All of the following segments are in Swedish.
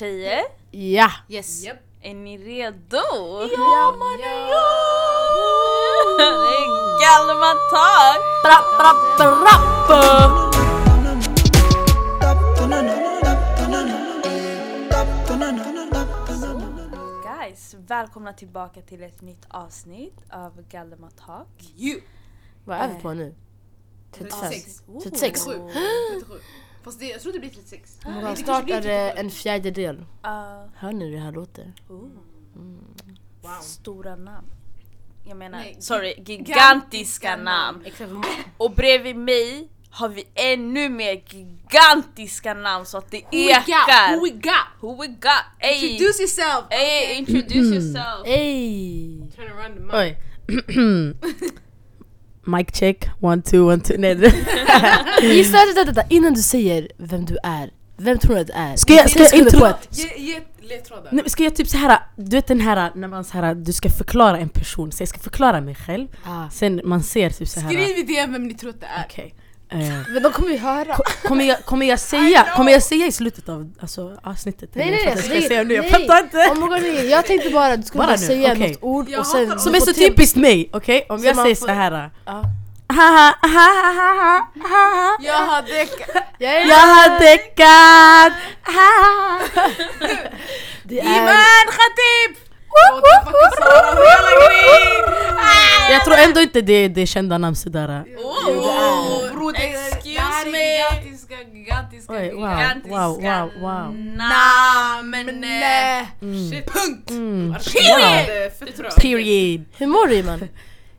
tjejer? Ja! Yes. Japp. Är ni redo? Ja mannen Det är Galmatag! Trapp, trapp, trapp! Guys, välkomna tillbaka till ett nytt avsnitt av Galdematak. You. Vad är vi på nu? 35? 36. 36? 37. 37. Fast det, jag tror det blir 36. Oh my Det God, kanske Snart blir är det 37. en fjärdedel. Uh, Hör ni hur det här låter? Wow. stora namn. Jag menar, Nej, sorry, gigantiska gigantiska namn. namn. Och bredvid mig har vi ännu mer gigantiska namn så att det Who we got? ekar. Who we got? Who we got? Ey, Introduce yourself. ey, introduce yourself. Ey! Turn around the mic. Mic check, one two, one two. Nej det... Gissa, vänta, vänta, innan du säger vem du är. Vem tror du att du är? Ska jag- ska jag intro- Ge, ge ledtrådar. Nej, ska jag typ så här, du vet den här när man så här, du ska förklara en person, så jag ska förklara mig själv, sen man ser typ så här. Skriv i DM vem ni tror att det är. Okej. Eh, Men de kommer ju höra. kommer, jag, kommer, jag säga, kommer jag säga i slutet av alltså, avsnittet? Nej, nej, nej, jag ska nej, säga nu, jag fattar inte! Oh God, nej. Jag tänkte bara att du skulle Bara bara, säga okej. något ord och sen... Som är så till- typiskt mig, okej? Om Så jag säger får- så här. Ja. Jag har däckat. Jag har däckat! Iman Khatib! Jag tror ändå inte det, det är kända namn sådär. Oh, excuse me. gigantiska, gigantiska, Oj, wow, gigantiska wow, wow, wow. namn. Nej. Mm. Shit. Punkt! Mm. Period! Period. Hur mår du Iman?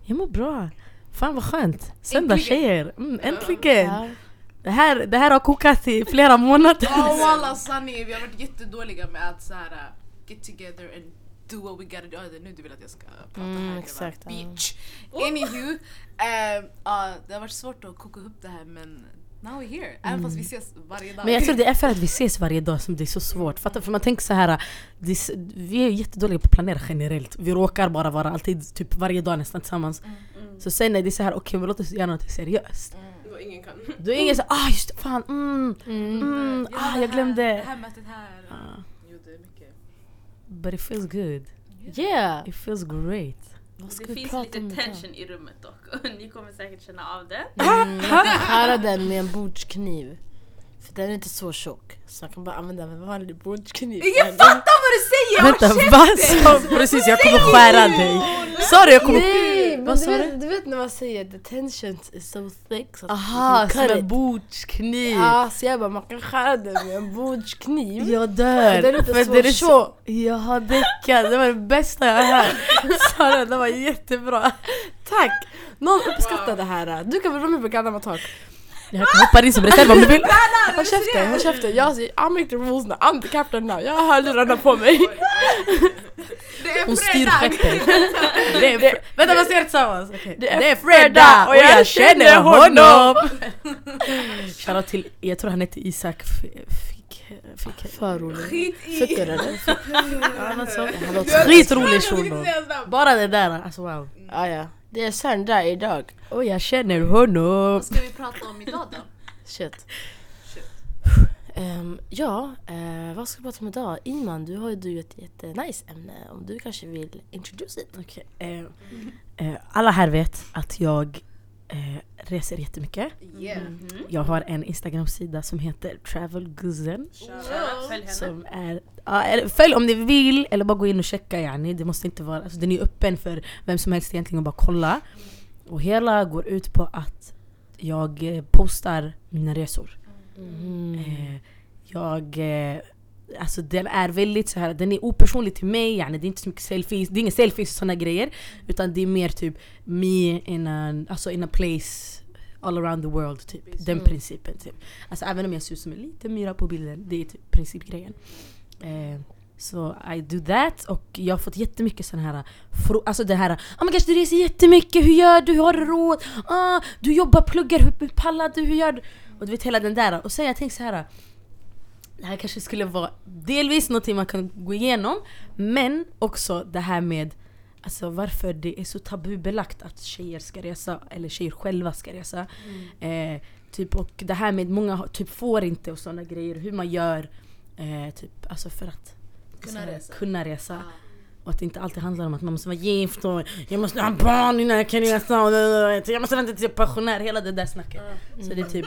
Jag mår bra. Fan vad skönt. Söndag Äntligen. tjejer. Mm, äntligen. Ja. Det, här, det här har kokat i flera månader. Ja walla sanning, vi har varit jättedåliga med att så här, get together and do what we gotta do. Ja, det är nu du vill att jag ska prata Mm, här. exakt. Bitch. Anywho, um, ja, det har varit svårt att koka ihop det här men now we're here. Även fast vi ses varje dag. Men jag tror det är för att vi ses varje dag som det är så svårt. Fattar? För man tänker så här, det är, vi är jättedåliga på att planera generellt. Vi råkar bara vara alltid typ varje dag nästan tillsammans. Så sen är det så här, okej men låt oss göra något seriöst. Då ingen kan. Då är ingen så ah just fan, mm, mm, Ja, ah det jag här- glömde. Det här mötet här. Ah, Jo det är mycket. But it feels good. Yeah! It feels great. Det finns lite tension i rummet dock. Ni kommer säkert känna av det. Mm, jag skära den med en bordskniv. För den är inte så tjock. Så jag kan bara använda en vanlig bordskniv. Jag fattar vad du säger! Vänta, vad? Så, precis jag kommer skära dig. Sorry jag kommer... Nej! Men Vad du sa vet, du? du vet när man säger the tension is so thick så Aha, som en it. bordskniv. Ja, så jag bara man kan skära den med en bordskniv. Jag dör! Den är inte För så är tjock. Jag har däckat, det var det bästa jag har hört. Sara, det var jättebra. Tack! Någon uppskattar det här. Du kan väl vara med på Talk? Jag kan hoppa in som reserv om du vill. Håll käften, håll käften. Jag säger I make the rules now, I'm the captain now. Jag har hörlurarna på mig. Det är Hon styr fredag! skeppet. Det är fr- Vänta vad säger det tillsammans? Okej. Det är Det är fredag och jag känner honom. Shoutout till, jag tror han heter Isak Fick... Fick... För rolig. Skit i! Ja, något sånt. Han Du har- skitrolig shuno. Bara det där, alltså wow. Ja, ja. Det är söndag idag. Och jag känner honom. Vad ska vi prata om idag då? Shit. Ehm, ja, eh, vad ska vi prata om idag? Iman, du har ju du ett jättenice ämne. Om du kanske vill introduce it? Okej, eh, eh, alla här vet att jag eh, reser jättemycket. Yeah. Jag har en Instagram-sida som heter Travelguzzen. Följ. Som är, ja, följ om ni vill, eller bara gå in och checka yani. Det måste inte vara, alltså den är öppen för vem som helst egentligen att bara kolla. Och hela går ut på att jag eh, postar mina resor. Mm. Eh, jag... Alltså den är väldigt så här, den är opersonlig till mig, yani, det är inte så mycket selfies, det är inga selfies och såna grejer. Utan det är mer typ me in a, alltså in a place all around the world, typ. Den Mm. principen. Typ. Alltså även om jag ser ut som en liten myra på bilden, det är typ principgrejen. Eh, så I do that och jag har fått jättemycket sån här fro- Alltså det här oh my gosh, du reser jättemycket, hur gör du? Hur har du råd? Ah, du jobbar, pluggar, hur, pallar du? Hur gör du? Och du vet hela den där. Och sen jag tänkte så här. Det här kanske skulle vara delvis någonting man kan gå igenom men också det här med Alltså varför det är så tabubelagt att tjejer ska resa, eller tjejer själva ska resa. Eh, typ, och det här med många typ får inte och sådana grejer, hur man gör. Eh, typ, alltså för att Kunna här, resa. kunna resa. Ah. Och att det inte alltid handlar om att man måste vara gift och jag måste ha barn innan jag kan resa och jag måste vänta tills jag är pensionär, hela det där snacket. Så det är typ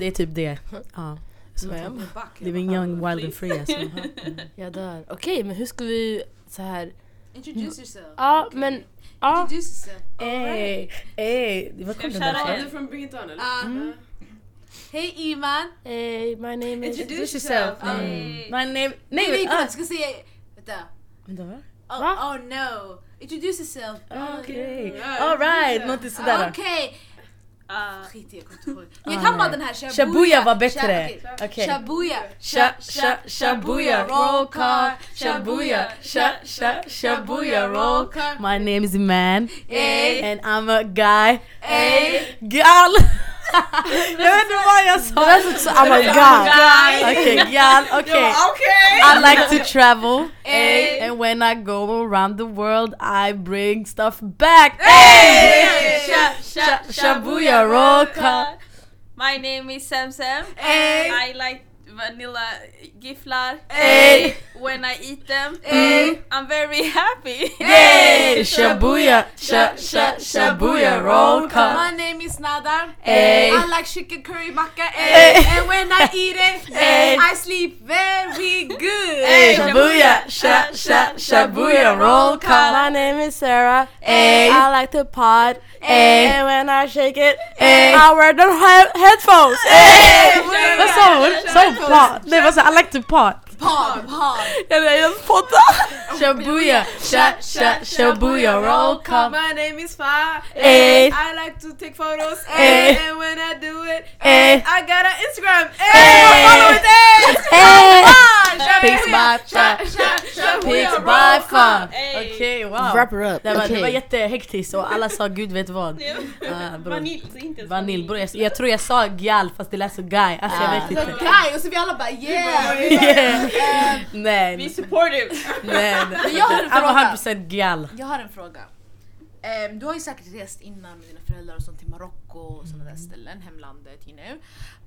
det. Är typ det. Ja. Så, Svem. living young, wild and free alltså. Jag dör. Okej, men hur ska vi så här... Introduce yourself. Ja, men... Ja. Introduce yourself. Ey, ey, vad kom det där ifrån? Du är från Bring It On eller? Ah. Hej Iman! Hey, my name is... Introduce yourself. Ah. Mm. My name... Nej, Nej, nej, ah, jag ska säga... Vänta. vänta va? Oh, Va? oh no. Introduce yourself. Okej, Ja, alright, någonting sådär. Okej. Ah. Skit i, jag kommer inte ihåg. Jag kan bara den här Shabuya. Shabuya var bättre. Sha-. Okej. Shabuya. Sha, sha, shabuya, roll call. Shabuya, sha, sha, shabuya, roll call. My name is man. Ey. And I'm a guy. Ey. Gal! Jag vet inte vad jag sa. Det lät också I'm a guy. Okej, gal, okej. I like to travel. Ey. And when I go around the world I bring stuff back. Sha, sha, Shabuya, roll call. My name is Sam Sam. Ey. I like vanilla gifflar. Ey. When I eat them, Ey. I'm very happy. Yay! Shabuya, sha, sha, shabuya, roll call. My name is Nadar. Ey. I like chicken curry macka. Ey. Eh. Ey. And when I eat it, Ey. I sleep very good. Ey, shabuya, sha, sha, shabuya, roll call. My name is Sarah. Ey. I like to pod. Ey. And when I shake it, Ey. I wear the he- headphones. Ey! Vad sa hon? Sa hon pot? Nej vad sa I like to pot. Pod, pod. Eller jag poddar. Shabuya, sha, sha, shabuya, roll call. My name is Fa. Ey. I like to take photos. Ey. And when I do it, Ey. I got an Instagram. Ey. Follow it. Hey! By. Okej, wow. Wrap her up. Det var, det var jättehektiskt och alla sa gud vet vad. Bror. Vanilj, så inte Vanilj bror, jag, jag tror jag sa gal fast det lät så guy. Alltså jag Ah. vet The inte. guy, och så vi alla bara yeah! Yeah. Nej, Be nej, supportive. nej. Men jag har en I'm fråga. 100% gal. Jag har en fråga. Ehm, du har ju säkert rest innan med dina föräldrar och sånt till Marocko och sådana där ställen, hemlandet, you know.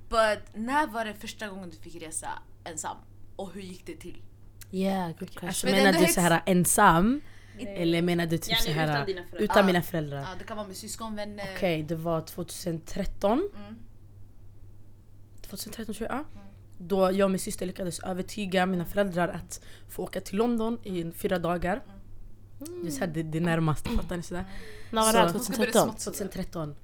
But när var det första gången du fick resa ensam? Och hur gick det till? Yeah, good question. Alltså Men menar du högst- så här ensam? Eller menar du typ Ja, så nu här utan dina föräldrar. utan Ah. mina föräldrar? Ja, det kan vara med syskon, vänner. Okej, det var 2013. Mm. 2013 tror jag. Då jag och min syster lyckades övertyga mina föräldrar att få åka till London i fyra dagar. Det är så här det, det närmaste, fattar ni? Sådär. När var Så- det? Ska bli 2013? smått. 2013.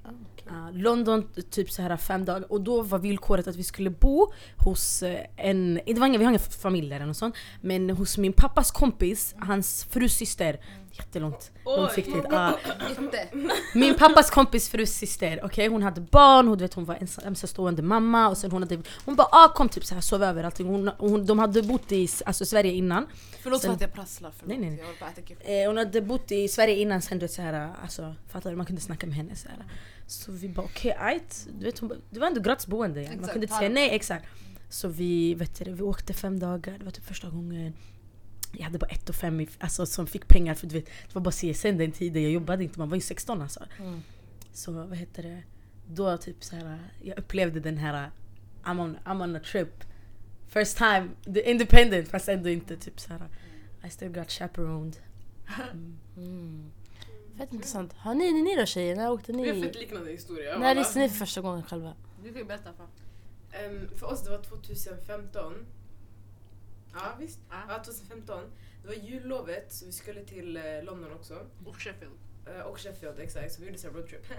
Ja, London typ så här fem dagar och då var villkoret att vi skulle bo hos eh, en, det var ingen, vi har ingen familj eller något sånt, men hos min pappas kompis, hans frus syster. Jättelångt, långsiktigt. Ja. Jätte. Min pappas kompis frus syster, okej hon hade barn, hon, du vet, hon var ensam- ensamstående mamma och sen hon hade, hon bara ah, kom typ så här sov över allting. Hon, hon, de hade bott i alltså, Sverige innan. Förlåt Sen- för att jag prasslar, förlåt. Nej, nej, nej. Jag. Eh, hon hade bott i Sverige innan sen du vet såhär, alltså fattar du? Man kunde snacka med henne såhär. Så vi bara okej okay, du vet hon bara, det var ändå gratis boende. Man Exakt, kunde inte säga nej exakt. Så vi, vet du, vi åkte fem dagar, det var typ första gången. Jag hade bara ett och fem i, alltså, som fick pengar för du vet, det var bara CSN den tiden, jag jobbade inte, man var ju 16 alltså. Mm. Så vad heter det, då typ så här, jag upplevde den här I'm on, I'm on a trip. First time, the independent fast ändå inte typ så här. I still got chaperoned. Mm. Fett intressant. Har ni, ni då tjejer, när åkte Vi har ni? fått liknande historia. När reste ni för första gången själva? Du kan ju berätta för. Ehm, för oss det var 2015. Ja visst. Ja. Ja, 2015. Det var jullovet så vi skulle till eh, London också. Och Sheffield. Eh, och Sheffield exakt, så vi gjorde så här roadtrip.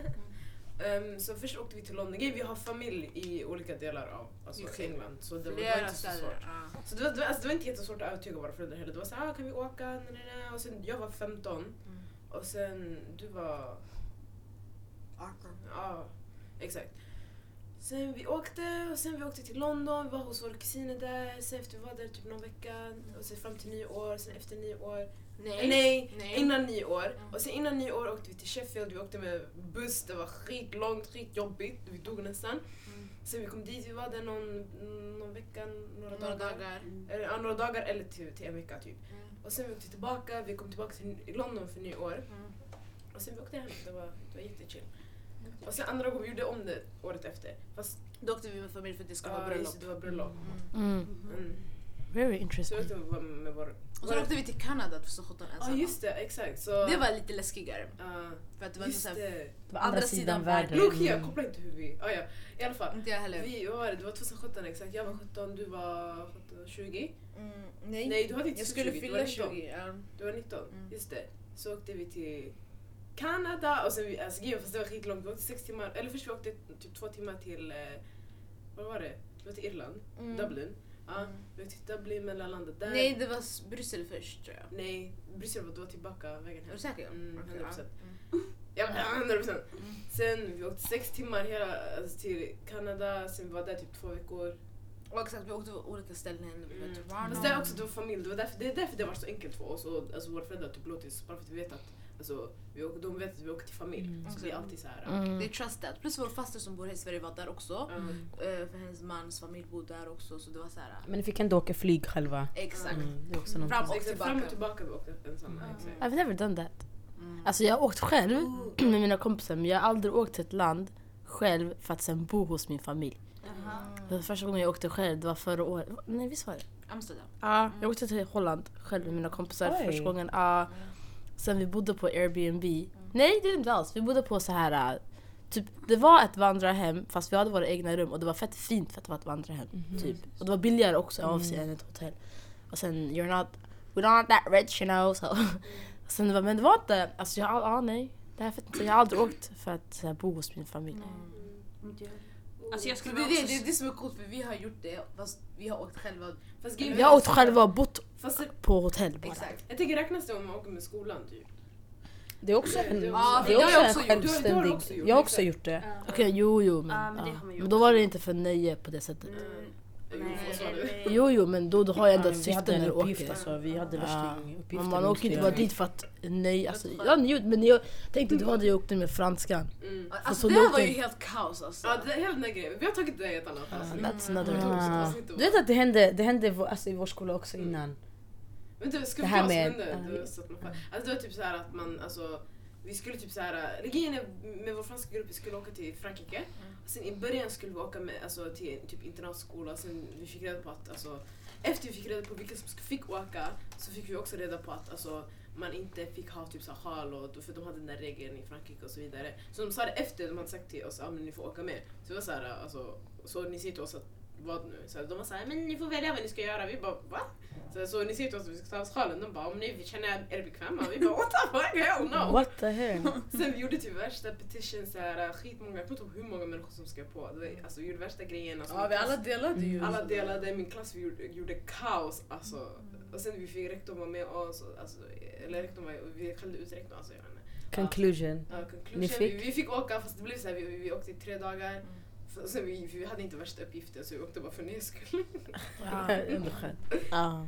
Ehm, så först åkte vi till London. Vi har familj i olika delar av alltså, UK. England. Så det var, det var Flera inte så svårt. Ja. Så det var, det, var, alltså, det var inte jättesvårt att övertyga våra föräldrar heller. Det var så här, ah, kan vi åka? Nej, nej, nej. Och sen, jag var 15 Mm. och sen du var... Ja, exakt. Sen vi åkte och sen vi åkte till London, vi var hos våra kusiner där. Sen efter vi var där typ någon vecka och sen fram till nyår, sen efter nyår. Nej. Nej, Nej. innan nyår. Mm. Och sen innan nyår åkte vi till Sheffield, vi åkte med buss, det var skitlångt, skitjobbigt, vi dog nästan. Mm. Sen vi kom dit, vi var där någon, någon vecka, några, Några dagar. dagar. Eller, ja, några dagar eller till, till en vecka typ. Mm. Och sen vi åkte tillbaka, vi kom tillbaka till London för nyår. Mm. Och sen vi åkte hem, det var, det var jättechill. Och sen andra gången vi gjorde om det året efter. Fast Då åkte vi med familj för att det ska vara bröllop. just det, var bröllop. Mm. Mm. Mm. Very Så interesting. åkte vi med vår... Och så åkte vi till Kanada 2017 Ja ensamma. just det, exakt. Så, Det var lite läskigare. Ja, För att det var just så här, det. Var andra sidan världen. Loki, jag kopplar inte hur vi... Ah, ja. I alla fall. Inte jag heller. Vi, vad var det? det var 2017 exakt. Jag var 17, du var 17, 20. Mm, nej. Nej, du hade inte jag skulle 20, du fylla var 19. 20. Ja. Du var 19, Mm. just det. Så åkte vi till Kanada och sen vi, alltså gud fast det var skitlångt. Vi åkte sex timmar, eller först vi åkte typ två timmar till, eh, vad var det? Det var till Irland, Mm. Dublin. Ja, Mm. vi åkte till Dublin, mellanlandet där. Nej, det var Bryssel först tror jag. Nej, Bryssel var då tillbaka vägen Är hem. du säker? Mm, Okej, 100%. ja. Ja, men 100 procent. Sen vi åkte sex timmar hela, alltså, till Kanada, sen vi var där typ två veckor. Och exakt, vi åkte till olika ställen. Vi Mm. Fast det är också det var familj, det, var därför, det är därför det var så enkelt för oss. Och, alltså, våra föräldrar typ oss, bara för att vi vet att alltså, vi åker, de vet att vi åker till familj. Mm. Så vi är alltid så här. Mm. Det är trust that. Plus vår faster som bor här i Sverige var där också. Mm. Eh, För hennes mans familj bor där också. Så det var så här. Men ni fick ändå åka flyg själva. Exakt. Mm, det. Fram och tillbaka. fram och tillbaka vi åkte ensamma. Mm. I've never done that. Mm. Alltså jag har åkt själv med mina kompisar men jag har aldrig åkt till ett land själv för att sen bo hos min familj. Det var Första gången jag åkte själv det var förra året. Nej visst var det? Amsterdam. Ja, jag åkte till Holland själv med mina kompisar Oj. första gången. Ja. Sen vi bodde på Airbnb. Nej det är inte alls. Vi bodde på så här. äh, Typ, det var ett vandrarhem fast vi hade våra egna rum och det var fett fint för att det var ett vandrarhem. Typ. Och det var billigare också av sig än ett hotell. Och sen you're not, we're not that rich you know. Så. sen det var, men det var inte, alltså jag, ja nej. Det här är fett, jag har aldrig åkt för att här, bo hos min familj. Alltså jag skulle det, är också... det, det det som är coolt för vi har gjort det fast vi har åkt själva. Fast Vi har åkt själva och bott Fast det, på hotell bara. Exakt. jag tänker räknas det om man åker med skolan typ? Det är också en, Ja, det är också en självständig... också gjort, Jag har också gjort det. Okej, jo jo men, Ja, men det ja. men då var det inte för nöje på det sättet. Mm, Jo. Jo men då, då har jag ändå ett vi hade syfte när du åker. alltså, vi hade Ja. man åker inte bara dit för att nej alltså. Ja, men ni, tänkte du hade ju åkt med franskan. Mm. Alltså så det var ju helt kaos alltså. Ja, det är hela den grejen. Vi har tagit det i ett annat avsnitt. that's Ah. avsnitt och- Du vet att det hände, det hände i vår- alltså, i vår skola också innan? Men du, ska Det vi här ta med- med, det, alltså det var typ så här att man, alltså, vi skulle typ så här, grejen är med vår franska grupp, vi skulle åka till Frankrike. Sen i början skulle vi åka med, alltså, till typ internatskola, sen vi fick reda på att, alltså, efter vi fick reda på vilka som fick åka, så fick vi också reda på att alltså, man inte fick ha typ så här sjal, och, för de hade den där regeln i Frankrike och så vidare. Så de sa det efter de hade sagt till oss att ah, men ni får åka med. Så det var så här, alltså, så ni säger till oss att vad nu? Så de var såhär, men ni får välja vad ni ska göra. Vi bara, va? Så, så ni säger till oss att vi ska ta av oss sjalen. De bara, om ni känner er bekväma. Vi bara, what the fuck? Hell no! What the hell? Sen vi gjorde typ värsta petition, så här, skitmånga, jag kommer inte ihåg hur många människor som skrev på. Alltså, vi gjorde värsta grejen. Alltså, Ja vi alla delade ju. alla delade, min klass vi gjorde, gjorde kaos. Alltså. Och sen vi fick rektorn vara med oss. Alltså, eller rektorn var, vi skällde ut rektorn. Alltså, jag. Conclusion. Ja, conclusion. Ni fick? Vi, vi fick åka fast det blev så här, vi, vi åkte i tre dagar. För, sen vi, vi hade inte värsta uppgifter så vi åkte bara för nöjes skull. Ja.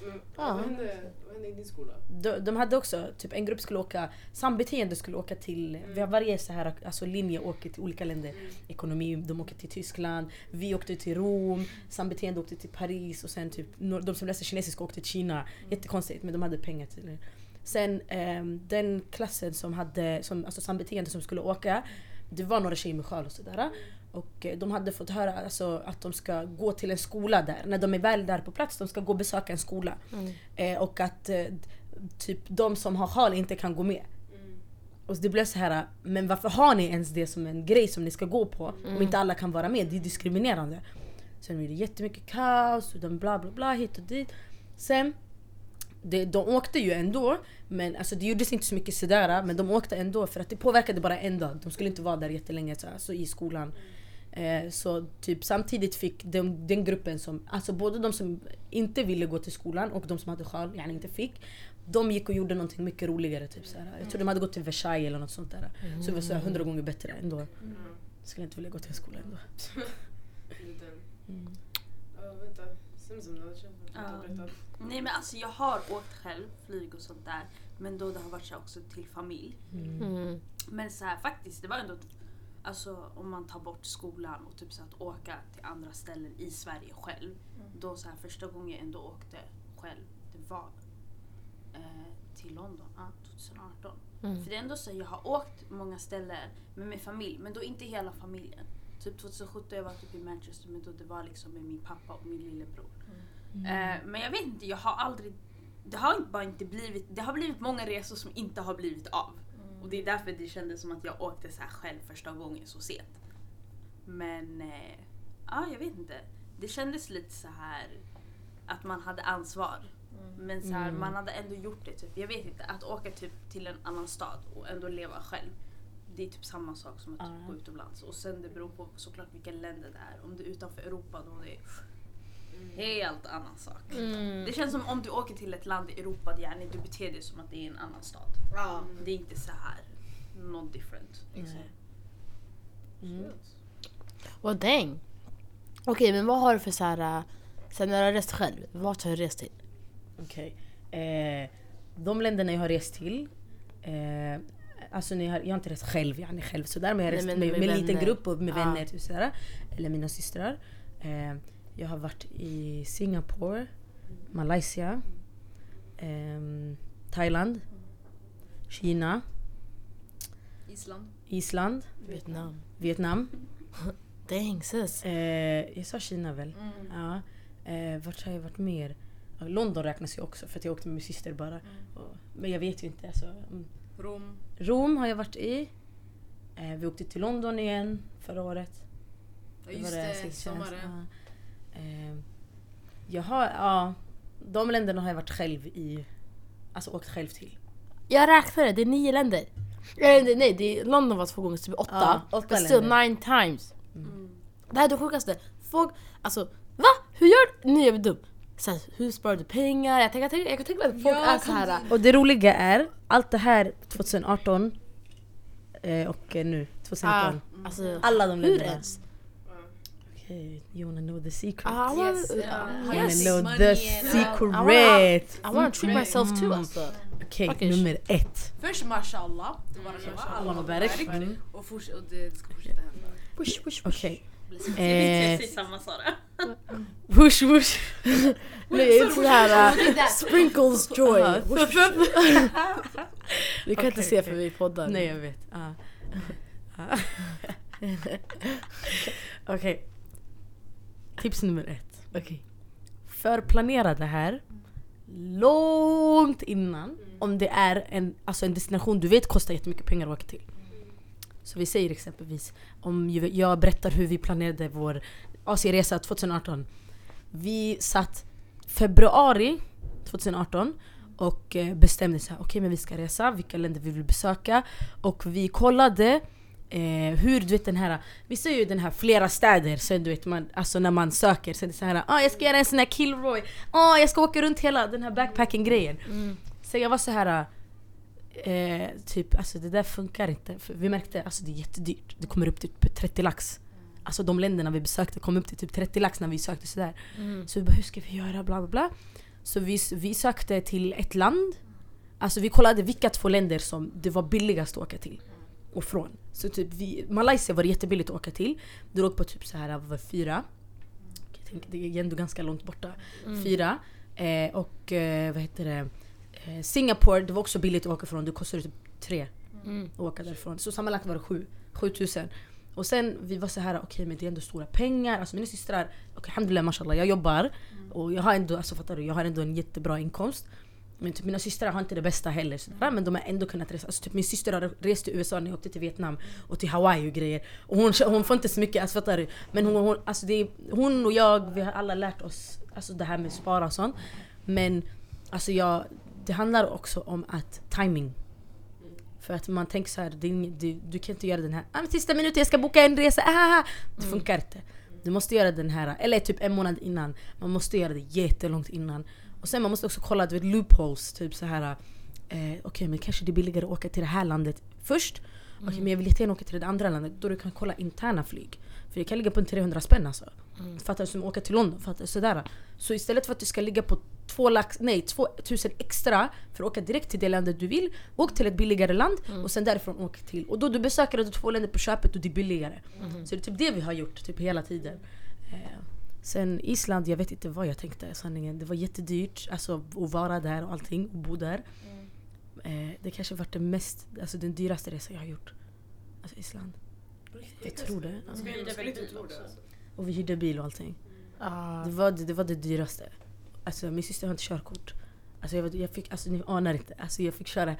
Men, Ja. vad, hände, vad hände i din skola? De, de hade också, typ en grupp skulle åka, sambeteende skulle åka till, vi har varje så här, alltså linje åker till olika länder. Mm. Ekonomi, de åker till Tyskland, vi åkte till Rom, sambeteende åkte till Paris och sen typ de som läste kinesiska åkte till Kina. Jättekonstigt men de hade pengar till det. Sen ehm, den klassen som hade, som, alltså sambeteende som skulle åka, det var några tjejer med sjal och sådär. Och eh, de hade fått höra alltså, att de ska gå till en skola där. När de är väl där på plats, de ska gå och besöka en skola. Mm. Eh, och att eh, typ de som har sjal inte kan gå med. Mm. Och det blev så här, men varför har ni ens det som en grej som ni ska gå på? Om inte alla kan vara med, det är diskriminerande. Sen blev det jättemycket kaos och de bla bla bla hit och dit. Sen, det, de åkte ju ändå, men alltså det gjordes inte så mycket sådär. Men de åkte ändå för att det påverkade bara en dag. De skulle inte vara där jättelänge så, alltså, i skolan. Eh, så typ samtidigt fick de, den gruppen som, alltså både de som inte ville gå till skolan och de som hade sjal, yani inte fick. De gick och gjorde någonting mycket roligare. Typ, såhär. Jag tror de hade gått till Versailles eller något sånt där. Så det var såhär, hundra gånger bättre ändå. Mm. Skulle inte vilja gå till skolan ändå. Den. Mm. Nej men alltså jag har åkt själv, flyg och sånt där. Men då det har varit så också till familj. Mm. Men så här, faktiskt, det var ändå... Alltså om man tar bort skolan och typ så att åka till andra ställen i Sverige själv. Då så här, första gången jag ändå åkte själv, det var eh, till London, ja, 2018. Mm. För det är ändå så, jag har åkt många ställen med min familj, men då inte hela familjen. Typ 2017 jag var typ i Manchester, men då det var liksom med min pappa och min lillebror. Eh, men jag vet inte, jag har aldrig... Det har bara inte blivit... Det har blivit många resor som inte har blivit av. Och det är därför det kändes som att jag åkte så här själv första gången så sent. Men... Eh, ja, jag vet inte. Det kändes lite så här att man hade ansvar. Men så här, Mm. man hade ändå gjort det. Typ. Jag vet inte, att åka typ till en annan stad och ändå leva själv. Det är typ samma sak som att typ Ja. gå utomlands. Och sen det beror på såklart vilka länder det är. Om det är utanför Europa då är det helt annan sak. Mm. Det känns som om du åker till ett land i Europa, yani, du beter dig som att det är en annan stad. Ja. Det är inte så här not different. Liksom. Mm. Well dang. Okej men vad har du för så här, äh, sen när du har rest själv, vart har du rest till? Okej. Eh, de länderna jag har rest till, eh, alltså ni har, jag har inte rest själv, yani själv sådär, men jag har Nej, rest men med, med med en liten grupp och med Ja. vänner typ sådär, eller mina systrar. Eh, jag har varit i Singapore, Malaysia, ehm, Thailand, Kina, Island. Island, Vietnam. Vietnam. Dang sis. Eh, jag sa Kina väl? Ja. Eh, vart har jag varit mer? London räknas ju också för att jag åkte med min syster bara. Och, men jag vet ju inte. Alltså, mm. Rom. Rom har jag varit i. Eh, vi åkte till London igen förra året. Ja, just det, senast. sommaren. Ja. Eh, jag har, ja, de länderna har jag varit själv i. Alltså åkt själv till. Jag räknade, det är nio länder. Nej, nej, det är, London var två gånger, så det blir åtta. Ja, åtta still länder. nine times. Det här är det sjukaste. Folk, alltså va? Hur gör du? Nu är jag dum. Så här, hur sparar du pengar? Jag, tänker, jag, kan tänka mig att folk Ja, är så här. Och det roliga är, allt det här 2018 eh, och nu 2019. ah, alltså, Alla de hur länderna. ens? Okej, you wanna know the secret? Ah, I wanna, Yes, uh, yes. wanna know the secret? I wanna treat myself too alltså. Okej, Okej, nummer ett. Först mashallah. Allah mubarak. Mm. Och, forts- och det ska fortsätta hända. Push, push, push. Okej. Jag Eh, samma Sara. Whoosh whoosh. Nej, inte såhär uh, sprinkles joy. Vi kan inte se för vi poddar. Nej jag vet. Ah. Ah. Okej. Tips nummer ett. Okej. Förplanera det här långt innan. Om det är en, alltså en destination du vet kostar jättemycket pengar att åka till. Så vi säger exempelvis, om jag berättar hur vi planerade vår Asieresa 2018. Vi satt februari 2018 och eh, bestämde så här, okej men vi ska resa, vilka länder vi vill besöka. Och vi kollade eh, hur, du vet den här, vi ser ju den här flera städer, sen du vet man, alltså när man söker, sen är det så här, ah, jag ska göra en sån här Kilroy, ah, jag ska åka runt hela den här backpacking grejen. Mm. Så jag var så här. Eh, typ, alltså det där funkar inte. För vi märkte alltså det är jättedyrt. Det kommer upp till typ 30 lax. Alltså de länderna vi besökte kom upp till typ 30 lax när vi sökte sådär. Mm. Så vi bara, hur ska vi göra? Bla bla bla. Så vi, vi sökte till ett land. Alltså vi kollade vilka två länder som det var billigast att åka till. Och från. Så typ vi, Malaysia var det jättebilligt att åka till. Det låg på typ så här, var fyra. Jag tänker, det är ändå ganska långt borta. Fyra. Eh, och eh, vad heter det? Eh, Singapore, det var också billigt att åka från. Det kostade typ tre Mm. att åka därifrån. Så sammanlagt var det sju. 7000. Och sen vi var så här, okej men det är ändå stora pengar. Alltså mina systrar, okay, alhamdulillah mashallah, jag jobbar. Och jag har ändå, alltså fattar du, jag har ändå en jättebra inkomst. Men typ mina systrar har inte det bästa heller. Sådär, Men de har ändå kunnat resa. Alltså, typ min syster har rest till USA när jag åkte till Vietnam och till Hawaii och grejer. Och hon, hon får inte så mycket, alltså, fattar du? Men hon, hon, alltså, det är, hon och jag, vi har alla lärt oss alltså, det här med att spara och sånt. Men alltså, jag, det handlar också om att timing. För att man tänker så här, ing- du, du kan inte göra den här ah, men sista minuten jag ska boka en resa, ah, ah." det funkar inte. Du måste göra den här, eller typ en månad innan. Man måste göra det jättelångt innan. Och sen man måste också kolla du vet, loopholes, typ så här. Eh, Okej men kanske det är billigare att åka till det här landet först. Okej men jag vill jättegärna åka till det andra landet. Då du kan kolla interna flyg. För det kan ligga på en 300 spänn alltså. Fattar du? Som åka till London. Fattar? Sådär. Så istället för att du ska ligga på två lax, nej, 2000 extra för att åka direkt till det landet du vill. Åk till ett billigare land och sen därifrån åk till. Och då du besöker du två länder på köpet och det är billigare. Så det är typ det vi har gjort typ hela tiden. Eh, sen Island, jag vet inte vad jag tänkte sanningen. Det var jättedyrt alltså, att vara där och allting och bo där. Eh, det kanske varit den mest, alltså den dyraste resan jag har gjort. Alltså Island. Jag tror det. Skulle inte tro det. Alltså. Och vi hyrde bil och allting. Ah. Det var det, det var det dyraste. alltså min syster har inte körkort. Alltså jag, jag fick, alltså ni anar inte, alltså jag fick köra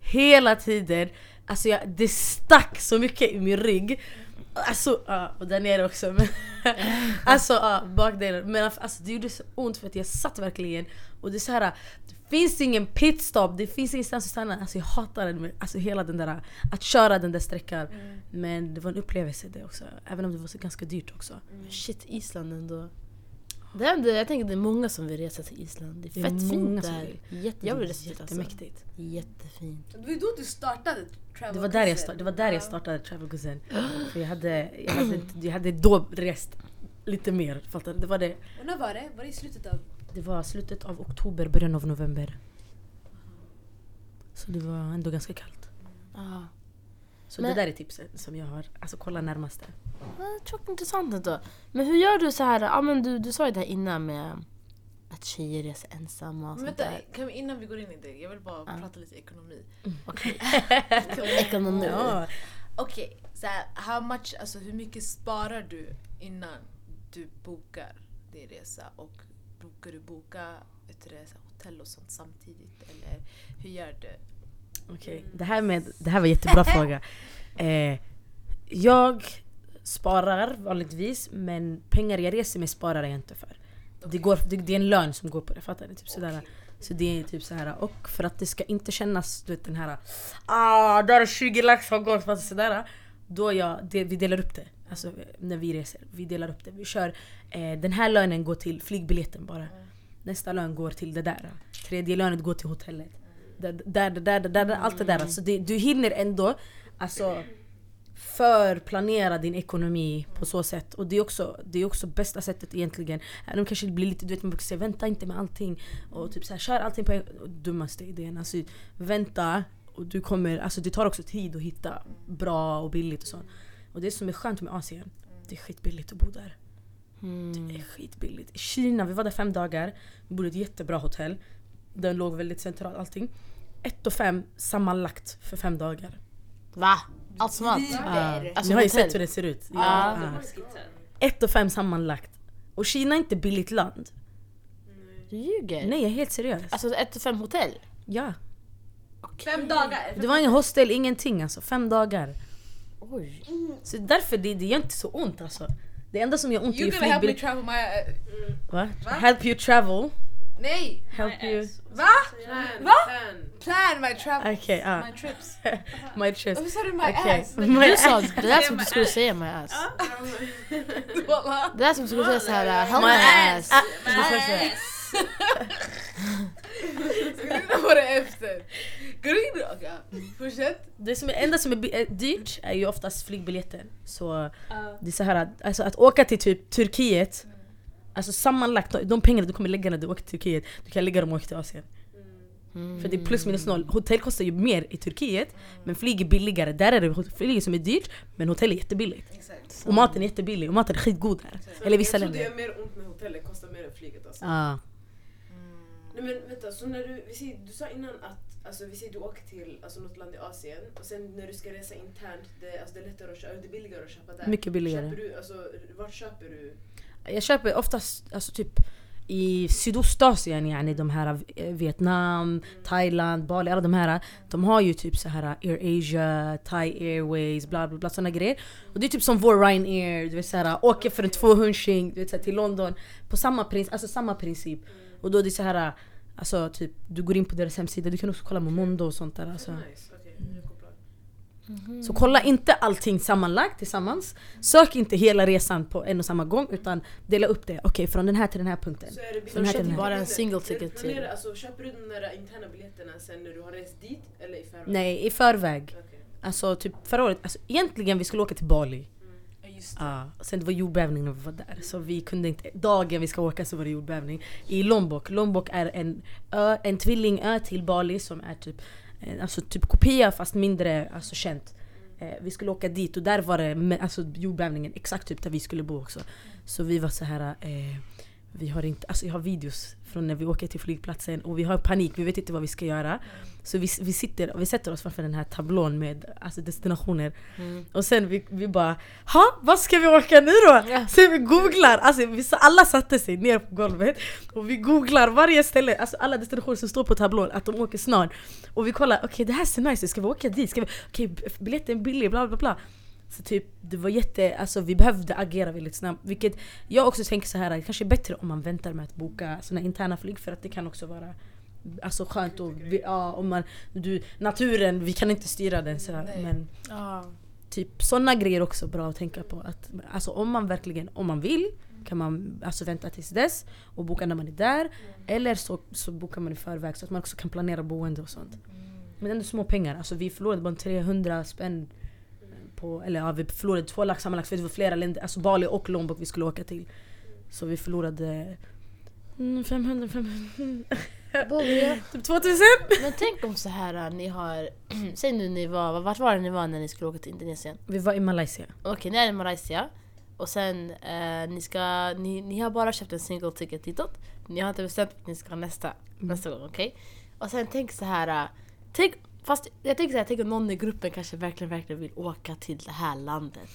hela tiden. Alltså jag, det stack så mycket i min rygg. Alltså, ja, och där nere också. Men, alltså ja, bakdelen. Men alltså, det gjorde så ont för att jag satt verkligen och det är så här. Det finns ingen pitstop, det finns ingenstans att stanna. Alltså jag hatade det, med- alltså hela den där, att köra den där sträckan. Men det var en upplevelse det också. Även om det var så ganska dyrt också. Men Shit, Island ändå. Det är ändå, jag tänker det är många som vill resa till Island. Det är Det är fett fint där. vill. Jätte, jag vill resa dit alltså. Jättemäktigt. Jättefint. Det var då du startade Travel Det var där jag, Cousin. start, det var där jag startade Travel Cousin. För jag hade, jag, hade, inte- jag hade då rest lite mer. Fattar du? Det var det. Och när var det? Var det i slutet av... Det var slutet av oktober, början av november. Så det var ändå ganska kallt. Ah. Så Men- det där är tipset som jag har. Alltså kolla närmaste. Ja, Tjockt intressant ändå. Men hur gör du så här? Ja, men du, du sa ju det här innan med att tjejer reser ensamma och Men sånt vänta, där. kan vi, innan vi går in i det, jag vill bara Ja. prata lite ekonomi. Okej. Ekonomi. Ja. Okej, så här, how much, alltså hur mycket sparar du innan du bokar din resa? Och brukar du boka ett resa, hotell och sånt samtidigt? Eller hur gör du? Okej, det, här med, det här var en jättebra fråga. Eh, jag sparar vanligtvis men pengar jag reser med sparar jag inte för. Det, går, det, det är en lön som går på det, fattar du? Typ sådär. Så det är typ så här och för att det ska inte kännas du vet den här ah där är 20 lax har gått, fast sådär. Då jag, det, vi delar upp det. Alltså när vi reser. Vi delar upp det. Vi kör, eh, den här lönen går till flygbiljetten bara. Nästa lön går till det där. Tredje lönen går till hotellet. Där, där, där, där, där, allt det där. Så det, du hinner ändå alltså, förplanera din ekonomi på så sätt. Och det är också, det är också bästa sättet egentligen. Det kanske blir lite, du vet man brukar säga vänta inte med allting. Och typ så här, kör allting på en Dummaste idén. Alltså, vänta och du kommer, alltså det tar också tid att hitta bra och billigt och sånt. Och det som är skönt med Asien, det är skitbilligt att bo där. Mm. Det är skitbilligt. I Kina, vi var där fem dagar. Vi bodde i ett jättebra hotell. Den låg väldigt centralt, allting. Ett och fem sammanlagt för fem dagar. Va? Allt som allt? Alltså Ni har ju sett hur det ser ut. Ja. Ja. Ett och fem sammanlagt. Och Kina är inte billigt land. Du ljuger? Nej jag är helt seriös. Alltså ett till fem hotell? Ja. Fem dagar? Det var ingen hostel, ingenting alltså. Fem dagar. Oj. Så därför det, det gör inte så ont alltså. Det enda som gör ont You är gonna help me travel my... uh, Va? Help you travel. Nej! Help you... Va? Plan, Va? plan. My travel... Okej, ja. My trips. My chest. Varför sa du my Okej. ass? My Du sa, det där som du skulle säga my ass. Det där som du skulle säga såhär, help My my ass. Ah, Ska du titta på det efter? Går du? Okej, ja. fortsätt. Det som är, enda som är dyrt är ju oftast flygbiljetten. Så det är så här, att- alltså att åka till typ Turkiet, alltså sammanlagt de pengarna du kommer lägga när du åker till Turkiet, du kan lägga dem och åka till Asien. Mm. För det är plus minus noll. Hotell kostar ju mer i Turkiet, men flyg är billigare. Där är det flyget som är dyrt, men hotell är jättebilligt. Exakt. Och maten är jättebillig, och maten är skitgod där. Eller vissa jag tror det länder. gör mer ont med hotellet, kostar mer än flyget alltså. Ja. Nej men vänta, så när du, vi säger, du sa innan att alltså, vi säger du åker till alltså, något land i Asien och sen när du ska resa internt, det, alltså, det är lättare att köpa, det är billigare att köpa där. Mycket billigare. Köper du, alltså, vart köper du? Jag köper oftast alltså typ i Sydostasien, yani, de här eh, Vietnam, Thailand, Bali, alla de här. De har ju typ så här eh, Air Asia, Thai Airways, bla bla bla Sådana grejer. Och det är typ som vår Ryanair, du vet såhär, åker för en 200 du vet så här, till London. På samma, prins, alltså samma princip. Och då är det så här, eh, alltså typ du går in på deras hemsida, du kan också kolla Momondo och sånt där. Alltså. Nice, okej kopplar. Så kolla inte allting sammanlagt tillsammans. Sök inte hela resan på en och samma gång utan dela upp det. Okej, från den här till den här punkten. Så är det den här till den här. Bara en single ticket till- alltså, köper du de där interna biljetterna sen när du har rest dit eller i förväg? Nej, i förväg. Okej. Alltså typ förra året, alltså, egentligen vi skulle åka till Bali. Ja, just det. Ja, sen det var jordbävning när vi var där. Så vi kunde inte, dagen vi ska åka så var det jordbävning. I Lombok, Lombok är en ö, en tvillingö till Bali som är typ, Eh, alltså typ kopia fast mindre alltså, känt. Eh, vi skulle åka dit och där var det alltså, jordbävningen exakt typ där vi skulle bo också. Så vi var så här. Eh, vi har inte, alltså jag har videos från när vi åker till flygplatsen och vi har panik, vi vet inte vad vi ska göra. Så vi, vi, sitter, vi sätter oss framför den här tablån med alltså destinationer. Mm. Och sen vi, vi bara ha vad ska vi åka nu då? Ja. Sen vi googlar, alltså vi, alla satte sig ner på golvet och vi googlar varje ställe, alltså alla destinationer som står på tablån att de åker snart. Och vi kollar, okej det här ser nice ut, ska vi åka dit? Okej b- biljetten är billig, bla bla bla. Så typ det var jätte, alltså vi behövde agera väldigt snabbt. Vilket jag också tänker så här, det kanske är bättre om man väntar med att boka såna interna flyg för att det kan också vara Alltså skönt och vi, ja, om man, du, naturen, vi kan inte styra den så här, men Ja. typ sådana grejer också bra att tänka på. Att, alltså om man verkligen, om man vill kan man alltså vänta tills dess och boka när man är där. Eller så, så bokar man i förväg så att man också kan planera boende och sånt. Men ändå små pengar. Alltså vi förlorade bara 300 spänn. På, eller ja, vi förlorade två lax sammanlagt för det var flera länder, alltså Bali och Lombok vi skulle åka till. Så vi förlorade mm, 500, 500, Bobby, typ 2000! Men tänk om så här ni har... Säg nu ni var... Vart var det ni var när ni skulle åka till Indonesien? Vi var i Malaysia. Okej, ni är i Malaysia. Och sen eh, ni ska... Ni, ni har bara köpt en single ticket ditåt. Ni har inte bestämt att ni ska nästa, nästa gång, okej? Och sen tänk så här... äh, Tänk, fast jag tänker så här, tänk om någon i gruppen kanske verkligen, verkligen vill åka till det här landet.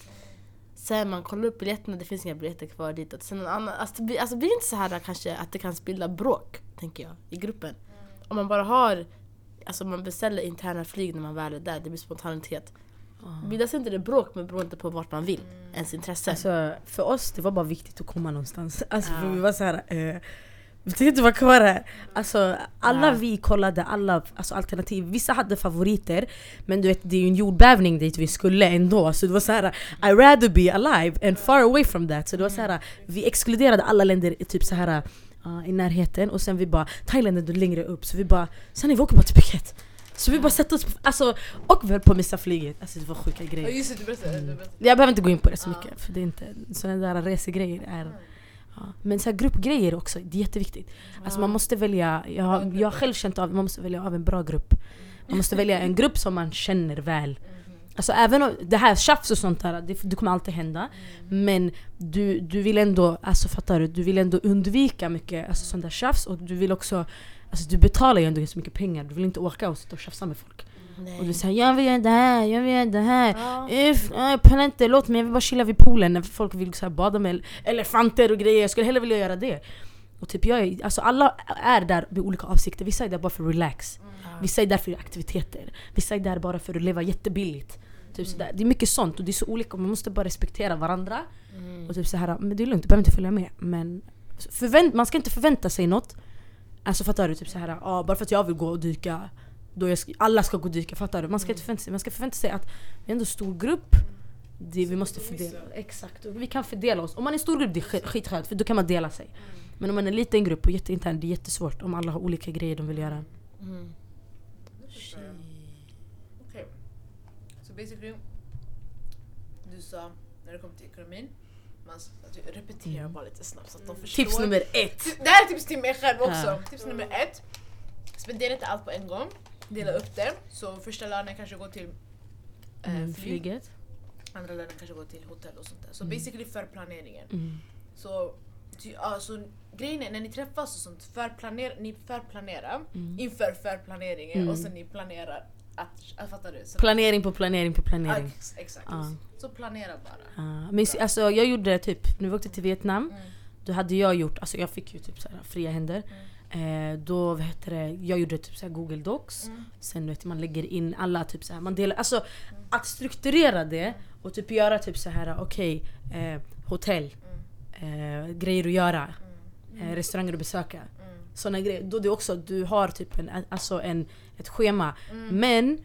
Sen man kollar upp biljetterna, det finns inga biljetter kvar ditåt. Sen någon annan, alltså, det blir, alltså blir det inte så här kanske att det kan spilla bråk, tänker jag, i gruppen. Om man bara har, alltså man beställer interna flyg när man väl är där, det blir spontanitet. Bildas inte det bråk med beroende på vart man vill, ens intresse? Alltså för oss det var bara viktigt att komma någonstans. Alltså för Ja. vi var såhär, eh, vi tänkte inte vara kvar här. Alltså alla Ja. vi kollade alla alltså, alternativ, vissa hade favoriter men du vet det är ju en jordbävning dit vi skulle ändå så det var så här: I rather be alive and far away from that. Så det var så här, vi exkluderade alla länder typ så här uh, i närheten och sen vi bara Thailand är längre upp så vi bara sen vi åker bara till Phuket. Så vi bara satte oss, på, alltså, och vi höll på att missa flyget. Alltså det var sjuka grejer. just det, du berättade. Du berättade. Jag behöver inte gå in på det så mycket för det är inte, sådana där resegrejer är... Ja. Men så här gruppgrejer också, det är jätteviktigt. Alltså man måste välja, jag, har- jag har själv känt av man måste välja av en bra grupp. Man måste välja en grupp som man känner väl. Alltså även om det här tjafs och sånt där, det, det kommer alltid hända. Men du, du vill ändå, alltså fattar du? Du vill ändå undvika mycket alltså, sånt där tjafs och du vill också Alltså du betalar ju ändå ganska mycket pengar, du vill inte åka och sitta och tjafsa med folk. Nej. Och du säger 'Jag vill göra det här, jag vill göra det här' Ja. Uff, ja, jag pallar inte, låt mig, jag vill bara chilla vid poolen när folk vill så här bada med elefanter och grejer, jag skulle hellre vilja göra det. Och typ jag är, alltså alla är där med olika avsikter, vissa är där bara för att relax. Vissa är där för aktiviteter, vissa är där bara för att leva jättebilligt. Typ sådär. Det är mycket sånt och det är så olika, man måste bara respektera varandra. Mm. Och typ så här, men det är lugnt, du behöver inte följa med. Men förvänt, man ska inte förvänta sig något. Alltså fattar du? Typ så här, ah, bara för att jag vill gå och dyka, då jag ska, alla ska gå och dyka. Fattar du? Man ska inte förvänta sig, man ska förvänta sig att vi är ändå en stor grupp. Det, vi måste fördela. Exakt, vi kan fördela oss. Om man är en stor grupp det är skit- skitskönt för då kan man dela sig. Men om man är en liten grupp och jätteintern, det är jättesvårt om alla har olika grejer de vill göra. Mm. Okej. Så basically, du sa när det kommer till ekonomin, man att du repeterar bara lite snabbt så att de förstår. Tips nummer ett! Det här är tips till mig själv också. Ja. Tips nummer ett. Spendera inte allt på en gång. Dela upp det. Så första lönen kanske går till eh, Mm, flyg. flyget. Andra lönen kanske går till hotell och sånt där. Så Mm. basically för planeringen. Mm. Så, ty, alltså, grejen är när ni träffas och sånt, förplaner, ni förplanerar Mm. inför förplaneringen Mm. och sen ni planerar att, att fattar du? Så, Planering på planering på planering. ex- exakt. Ja. Så planera bara. Ja, men alltså, jag gjorde typ, när vi åkte till Vietnam, Mm. då hade jag gjort, alltså jag fick ju typ så här fria händer. Eh, då, vad heter det, jag gjorde typ så här Google Docs. Mm. Sen vet man lägger in alla typ så här, man delar, alltså att strukturera det och typ göra typ så här okej, eh, hotell, eh, grejer att göra, eh, restauranger att besöka. Mm. Såna grejer. Då det också, du har typ en, alltså en, ett schema. Mm. Men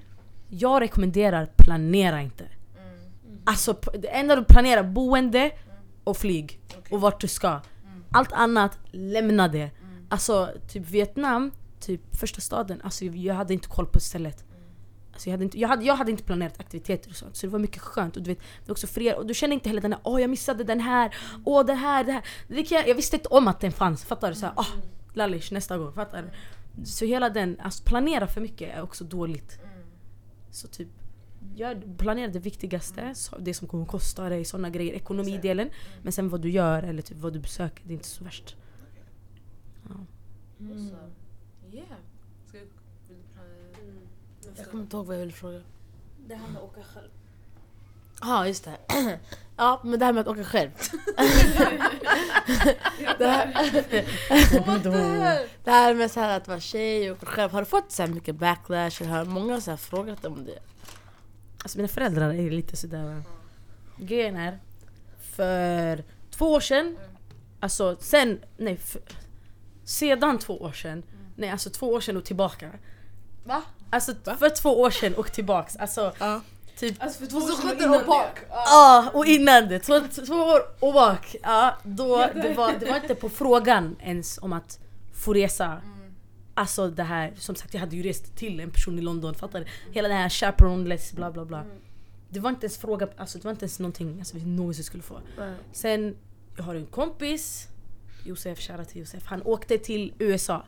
jag rekommenderar planera inte. Mm. Alltså det enda du planerar, boende och flyg. Okej. Och vart du ska. Allt annat, lämna det. Alltså typ Vietnam, typ första staden, alltså jag hade inte koll på stället. Alltså jag, hade inte, jag, hade, jag hade inte planerat aktiviteter och sånt, så det var mycket skönt. Och du vet, det var också friare. Och du känner inte heller den här åh jag missade den här, åh det här, det här. Det kan jag, jag visste inte om att den fanns, fattar du? Såhär, åh, lallish nästa gång, fattar du? Så hela den, alltså planera för mycket är också dåligt. Så typ, gör, planera det viktigaste, det som kommer kosta dig, såna grejer, ekonomidelen. Men sen vad du gör eller typ vad du besöker, det är inte så värst. Och så, yeah. Ska vi, vill du? Mm. Jag kommer inte ihåg vad jag ville fråga. Det här med att åka själv. Ja, just det. ja, men det här med att åka själv. det, här, det här med så här att vara tjej och åka själv. Har du fått så här mycket backlash? Eller har många så här frågat om det? Alltså mina föräldrar är lite sådär... Grejen är, för två år sedan, alltså sen, nej, för, sedan två år sedan, nej alltså två år sedan och tillbaka. Va? Alltså för två år sedan och tillbaks, alltså typ Alltså för två år sedan och 2017 innan bak. Ja, och innan det, två, två år och bak. Ja, då, det, var, det var inte på frågan ens om att få resa. Alltså det här, som sagt jag hade ju rest till en person i London, fattar du? Hela det här chaperoneless bla bla bla. Det var inte ens fråga, alltså det var inte ens någonting alltså, vi någonsin skulle få. Sen, jag har en kompis, Josef, shoutout till Josef, han åkte till USA.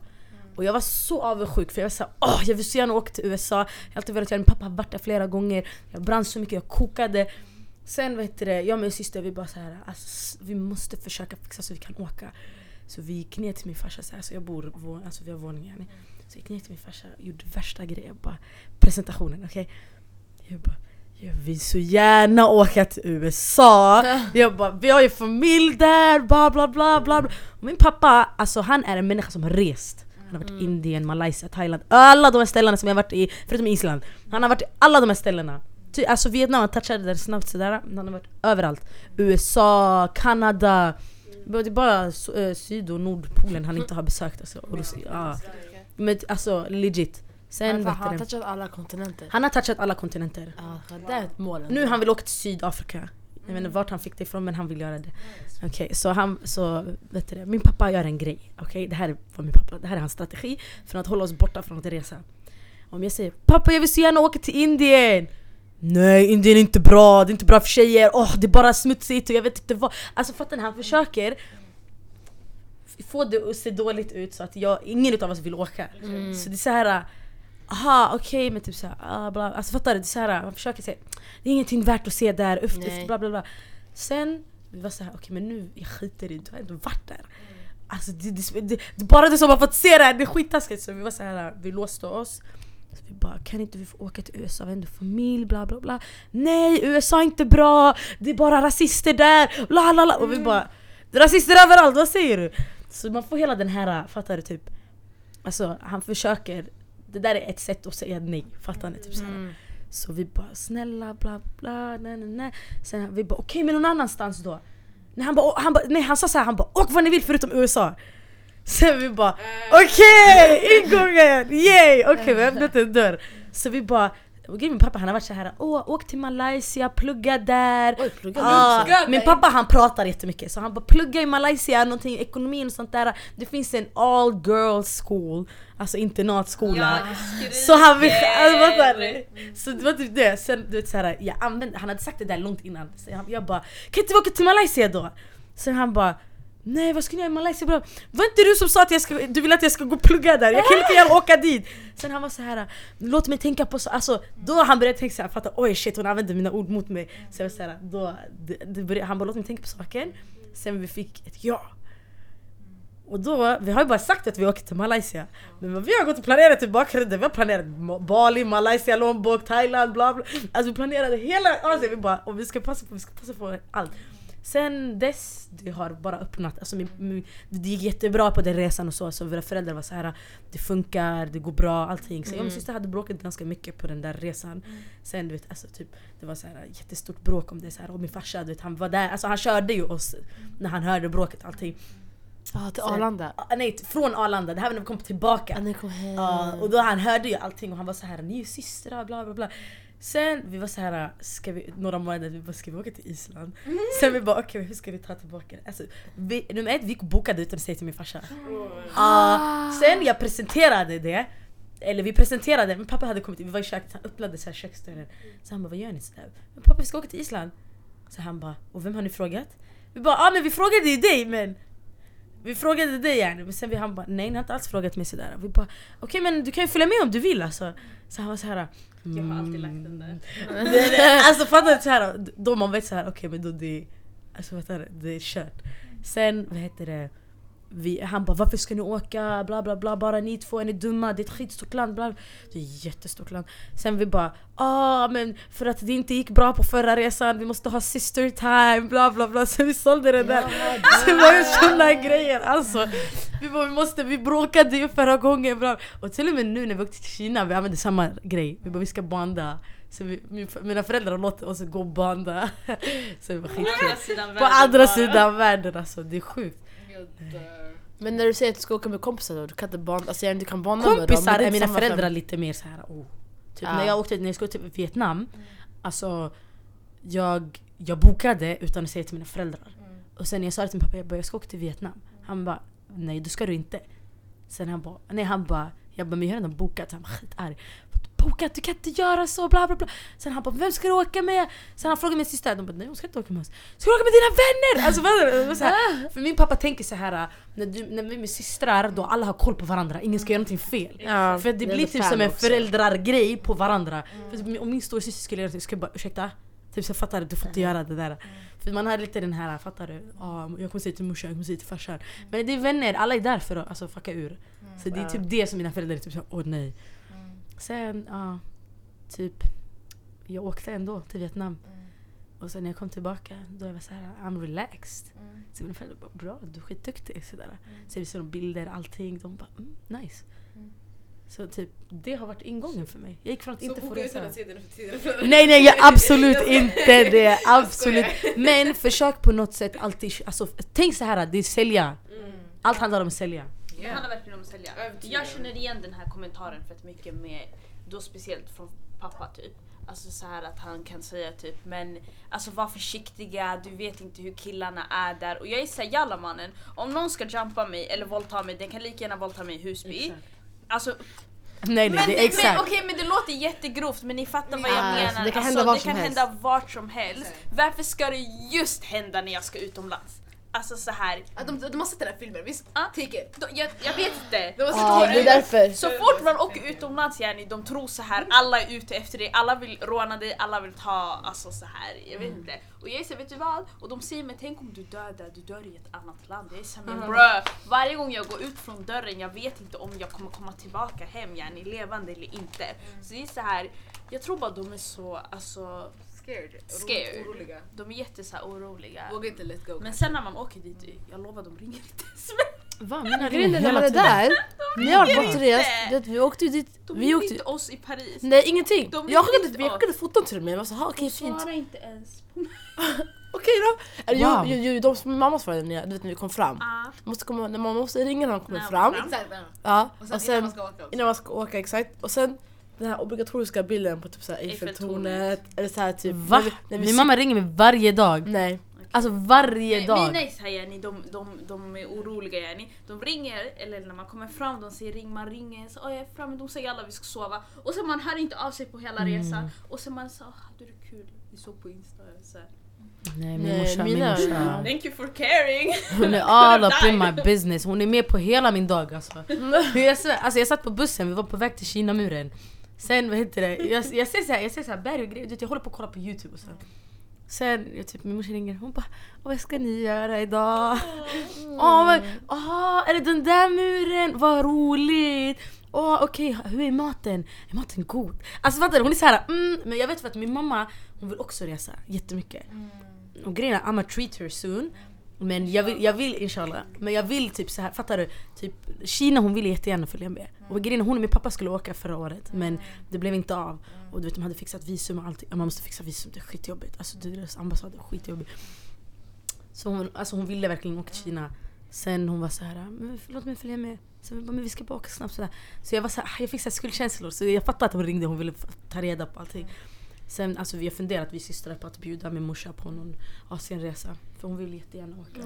Och jag var så avundsjuk för jag var såhär åh jag vill så gärna åka till USA. Jag har alltid velat göra min pappa har varit där flera gånger. Jag brann så mycket, jag kokade. Sen vet du det, jag och min syster vi bara såhär, alltså, vi måste försöka fixa så vi kan åka. Så vi gick ner till min farsa, så, här, så jag bor, alltså vi har våningen. Så jag gick ner till min farsa och gjorde värsta grejen. Jag bara, presentationen, okej? Jag bara, jag vill så gärna åka till USA. Jag bara, vi har ju familj där, bla bla bla bla. Och min pappa, alltså han är en människa som har rest. Han har varit i Indien, Malaysia, Thailand, alla de här ställena som jag har varit i, förutom Island. Han har varit i alla de här ställena. Alltså Vietnam, han touchade där snabbt sådär. Han har varit överallt. USA, Kanada. Det är bara eh, syd och nordpolen han inte har besökt. Alltså. Och då, ja. Men alltså legit. Sen Han vet har touchat alla kontinenter. han har touchat alla kontinenter. Ja, det är ett mål. Nu han vill åka till Sydafrika. Jag vet inte vart han fick det ifrån men han vill göra det. Okej, så han, så vet du det, min pappa gör en grej. Okej, det här är vad min pappa, det här är hans strategi för att hålla oss borta från att resa. Om jag säger 'Pappa jag vill så gärna åka till Indien' Nej, Indien är inte bra, det är inte bra för tjejer, åh det är bara smutsigt och jag vet inte vad. Alltså fattar ni? Han försöker få det att se dåligt ut så att jag, ingen av oss vill åka. Så det är så här. Aha okej men typ såhär, ah, bla. Alltså fattar du? Det är så här, man försöker säga det är ingenting värt att se där, uff, uff bla bla bla. Sen, vi var såhär, okej men nu, jag skiter i det, du har ändå varit där. Alltså det, det, det, det, bara du som har fått se det här, det är skittaskigt. Så vi var så här, vi låste oss. Så vi bara, kan inte vi få åka till USA, vi har ändå familj, bla bla bla. Nej, USA är inte bra, det är bara rasister där, la la la. Och vi bara, det är rasister överallt, vad säger du? Så man får hela den här, fattar du? Typ, alltså han försöker, det där är ett sätt att säga nej, fattar ni? Typ så, här. så vi bara, snälla bla bla, nej nej nej. Sen vi bara, okej men någon annanstans då? Nej han, bara, han, bara, nej, han sa såhär, han bara åk vad ni vill förutom USA. Sen vi bara okej, ingången, yay! Okej vi har öppnat en dörr. Så vi bara, och min pappa han har varit så här, åh åk till Malaysia, plugga där. Oj, plugga Ah, Plugga min pappa han pratar jättemycket så han bara plugga i Malaysia, någonting, ekonomin och sånt där. Det finns en all girls school, alltså internatskola. Så han vill, alltså, fattar? Så det var typ det, sen du vet såhär, jag använde, han hade sagt det där långt innan. Så jag, jag bara, kan inte vi åka till Malaysia då? Sen han bara Nej vad ska ni göra i Malaysia bro? Var inte du som sa att jag ska, du vill att jag ska gå och plugga där? Jag kan lika gärna åka dit! Sen han var så här, låt mig tänka på så, alltså då han började tänka såhär, fatta oj shit hon använde mina ord mot mig. Så jag var så här, då, det, det började, han bara låt mig tänka på saken. Sen vi fick ett ja. Och då, vi har ju bara sagt att vi åker till Malaysia. Men vi har gått och planerat i bakgrunden, vi har planerat Bali, Malaysia, Lombok, Thailand, bla bla. Alltså vi planerade hela Asien, vi bara och vi ska passa på, vi ska passa på allt. Sen dess, det har bara öppnat. Alltså min, min, det gick jättebra på den resan och så, så våra föräldrar var så här det funkar, det går bra, allting. Så jag och min syster hade bråkat ganska mycket på den där resan. Sen du vet, alltså typ, det var så här jättestort bråk om det. Så här, och min farsa, du vet, han var där, alltså han körde ju oss när han hörde bråket allting. Ja, till Sen- Arlanda. Ah, nej, från Arlanda, det här var när vi kom tillbaka. Ni kom hem. Ja, och då han hörde ju allting och han var så här ni är ju systrar bla bla bla. Sen vi var så här, ska vi, några månader, vi bara ska vi åka till Island? Sen vi bara okej hur ska vi ta tillbaka det? Alltså, vi, nummer ett, vi bokade utan att säga till min farsa. Ja, sen jag presenterade det, eller vi presenterade, men pappa hade kommit vi var i köket, han öppnade så här köksdörren. Så han bara vad gör ni? Så där? Men pappa vi ska åka till Island. Så han bara, och vem har ni frågat? Vi bara, ah, men vi frågade ju dig men vi frågade dig yani, men sen vi, han bara nej ni har inte alls frågat mig sådär. Vi bara okej men du kan ju följa med om du vill alltså. Så han var jag har alltid lagt den där. Mm. alltså fattar du? Då man vet såhär, okej men då det, alltså fattar du? Det är kört. Sen, vad heter det? Vi, han bara varför ska ni åka? Bla bla bla, bara ni två är ni dumma? Det är ett skitstort land. Bla, bla. Det är ett jättestort land. Sen vi bara ah men för att det inte gick bra på förra resan, vi måste ha sister time. Bla bla bla. Så vi sålde det där. Så var såna grejer. Alltså, vi, bara, vi, måste, vi bråkade ju förra gången. Bla. Och till och med nu när vi åkte till Kina, vi använde samma grej. Vi bara vi ska banda. Så vi, min, mina föräldrar låter oss gå och banda. Så det var På skitkul. andra sidan På världen andra bara. sidan världen alltså, det är sjukt. Men när du säger att du ska åka med kompisar då, du kan inte bonda, alltså jag du kan bonda med dem. Kompisar är inte mina föräldrar lite mer så här. Oh. Typ Ja. när jag åkte när jag skulle till Vietnam, alltså jag, jag bokade utan att säga till mina föräldrar. Och sen när jag sa det till min pappa, jag bara jag ska åka till Vietnam. Han bara nej det ska du inte. Sen han bara, nej han bara, jag bara men jag har redan bokat. Han bara skitarg. Bokat, du kan inte göra så bla bla bla. Sen han bara vem ska du åka med? Sen han frågade min syster, de bara nej hon ska inte åka med oss. Ska du åka med dina vänner? Alltså, vad- det så här, för min pappa tänker så här när, du, när vi är med systrar då alla har koll på varandra, ingen ska göra någonting fel. Ja, För det är blir typ som en föräldrargrej på varandra. För typ, om min storasyster skulle göra någonting, skulle jag bara ursäkta? Typ så fattar du, du får inte göra det där. För man har lite den här, fattar du? Ah, jag kommer säga till morsan, jag kommer säga till farsan. Men det är vänner, alla är där för att alltså, fucka ur. Så det är typ det som mina föräldrar är typ såhär, åh nej. Sen, ja, typ, jag åkte ändå till Vietnam. Och sen när jag kom tillbaka, då jag var såhär, I'm relaxed. Så mina föräldrar bara, bra, du är skitduktig. Sådär. Så jag visade dem bilder, allting. De bara, mm, nice. Så typ, det har varit ingången för mig. Jag gick från att Så inte få resa. Nej nej jag, absolut inte det, absolut. Men försök på något sätt alltid, alltså, tänk så här, det är sälja. Mm. Allt handlar om att sälja. Det handlar verkligen om att sälja. Övertygad. Jag känner igen den här kommentaren fett mycket med, då speciellt från pappa typ. Alltså så här att han kan säga typ men alltså var försiktiga, du vet inte hur killarna är där. Och jag är såhär jalla mannen, om någon ska jumpa mig eller våldta mig, den kan lika gärna våldta mig i Husby. Alltså, Nej nej, men, det är men, exakt. okej men det låter jättegrovt men ni fattar vad jag Ja, menar. alltså, det kan Alltså, hända vart det som kan helst. hända vart som helst. Varför ska det just hända när jag ska utomlands? Alltså så här. Ja, de, de har sett den här filmen, visst? Ah. Take it. Jag, jag vet inte. De har sett Ja, den det är därför. Så fort man åker utomlands yani, de tror så här alla är ute efter dig, alla vill råna dig, alla vill ta, alltså så här, jag vet inte. Och jag så vet du vad? Och de säger men tänk om du dör där, du dör i ett annat land. Jag är så här, men brö, varje gång jag går ut från dörren, jag vet inte om jag kommer komma tillbaka hem yani, levande eller inte. Så det är så här, jag tror bara de är så, alltså, Scared. Scared. Oroliga. de är jätte så här, oroliga. Vågar inte let go. Men sen när man åker dit, jag lovar de ringer inte ens mig. Va? Mina Grejen ringer är när man hela är tiden. där, när jag har ringer varit och du vet, vi åkte ju dit, De vi ringer åkte inte oss i Paris. Nej ingenting! De jag ringer skickade, inte jag skickade foton till dem, jag var så här, okej De fint. svarar inte ens på mig. Okej då! Eller, Wow. jo, jo, jo, de mamma svarade när, jag- du vet, när vi kom fram. Ah. Måste komma, när man måste ringa när man kommer fram. Exakt. ja. Ja, Och sen, och sen innan man ska åka också. innan man ska åka exakt. Och sen den här obligatoriska bilden på typ såhär Eiffeltornet. Eller såhär typ. Va? När vi, när vi Min mamma ringer mig varje dag. Nej. Alltså varje Nej, dag. Mina är såhär yani, de, de, de är oroliga yani. De ringer, eller när man kommer fram, de säger ring, man ringer, så, "Oj, jag är framme, de säger alla vi ska sova. Och sen man hör inte av sig på hela Mm. resan. Och sen man sa, hade det kul, vi såg på insta. Så här. Nej min morsa, min mina- morsa. Thank you for caring! Hon är all up in my business, hon är med på hela min dag alltså. Jag, svär, alltså jag satt på bussen, vi var på väg till Kinamuren. Sen vad heter det, jag, jag ser såhär, jag ser såhär berg och grejer, jag håller på att kolla på youtube och så. Sen, jag typ, min morsa ringer, hon bara Vad ska ni göra idag? Åh, vad- åh, är det den där muren? Vad roligt! Åh okej, hur är maten? Är maten god? Alltså fattar du? Hon är såhär, mm, men jag vet för att min mamma, hon vill också resa jättemycket. Och grejen är, I'm a treat her soon. Men jag vill, jag vill inshallah, men jag vill typ så här, fattar du? Typ Kina hon ville jättegärna följa med. Och grejen är, hon och min pappa skulle åka förra året men det blev inte av. Och du vet de hade fixat visum och allting. Man måste fixa visum, det är skitjobbigt. Alltså deras ambassad är skitjobbig. Så hon, alltså hon ville verkligen åka till Kina. Sen hon var så här, men låt mig följa med. Sen vi bara, men vi ska bara åka snabbt sådär. Så jag var så här, ah, jag fick så här skuldkänslor. Så jag fattade att hon ringde, hon ville ta reda på allting. Sen alltså vi har funderat, vi systrar på att bjuda min morsa på någon Asienresa. För hon vill jättegärna åka.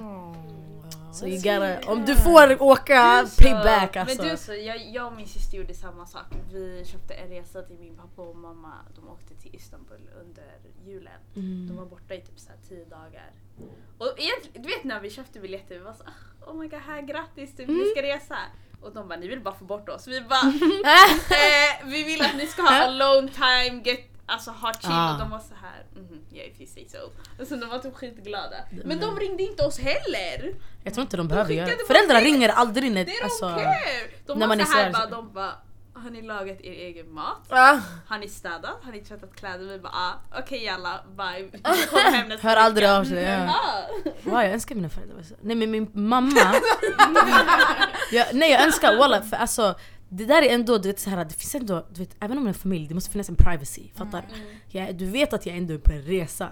Så you gotta, om du får åka, Så- payback alltså. Men du så, jag, jag och min syster gjorde samma sak. Vi köpte en resa till min pappa och mamma. De åkte till Istanbul under julen. Mm. De var borta i typ så här tio dagar. Och egentligen, du vet när vi köpte biljetter, vi var så "Ah, oh my god, här grattis, typ, ni ska resa. Och de bara, ni vill bara få bort oss. Vi bara, eh, vi vill att ni ska ha alone time, get, alltså ha chill. Ah. Och de var så här, mhm. "Mhm, yeah if you say so. Sen de var typ skitglada. Men de ringde inte oss heller! Jag tror inte de behöver göra skickade Föräldrar ringer aldrig när... They don't Alltså, care! De när var man så här bara, de bara har ni lagat er egen mat? Ah. Har ni städat? Har ni tvättat kläder? Vi bara ah, okej jalla, bye. Hem nästa Hör aldrig av sig, ja. Ja. Wow, jag önskar mina föräldrar var så. Nej men min mamma... jag, nej jag önskar walla, för alltså det där är ändå, du vet så här, det finns ändå, du vet, även om det är en familj, det måste finnas en privacy. Fattar? Jag, du vet att jag ändå är på en resa.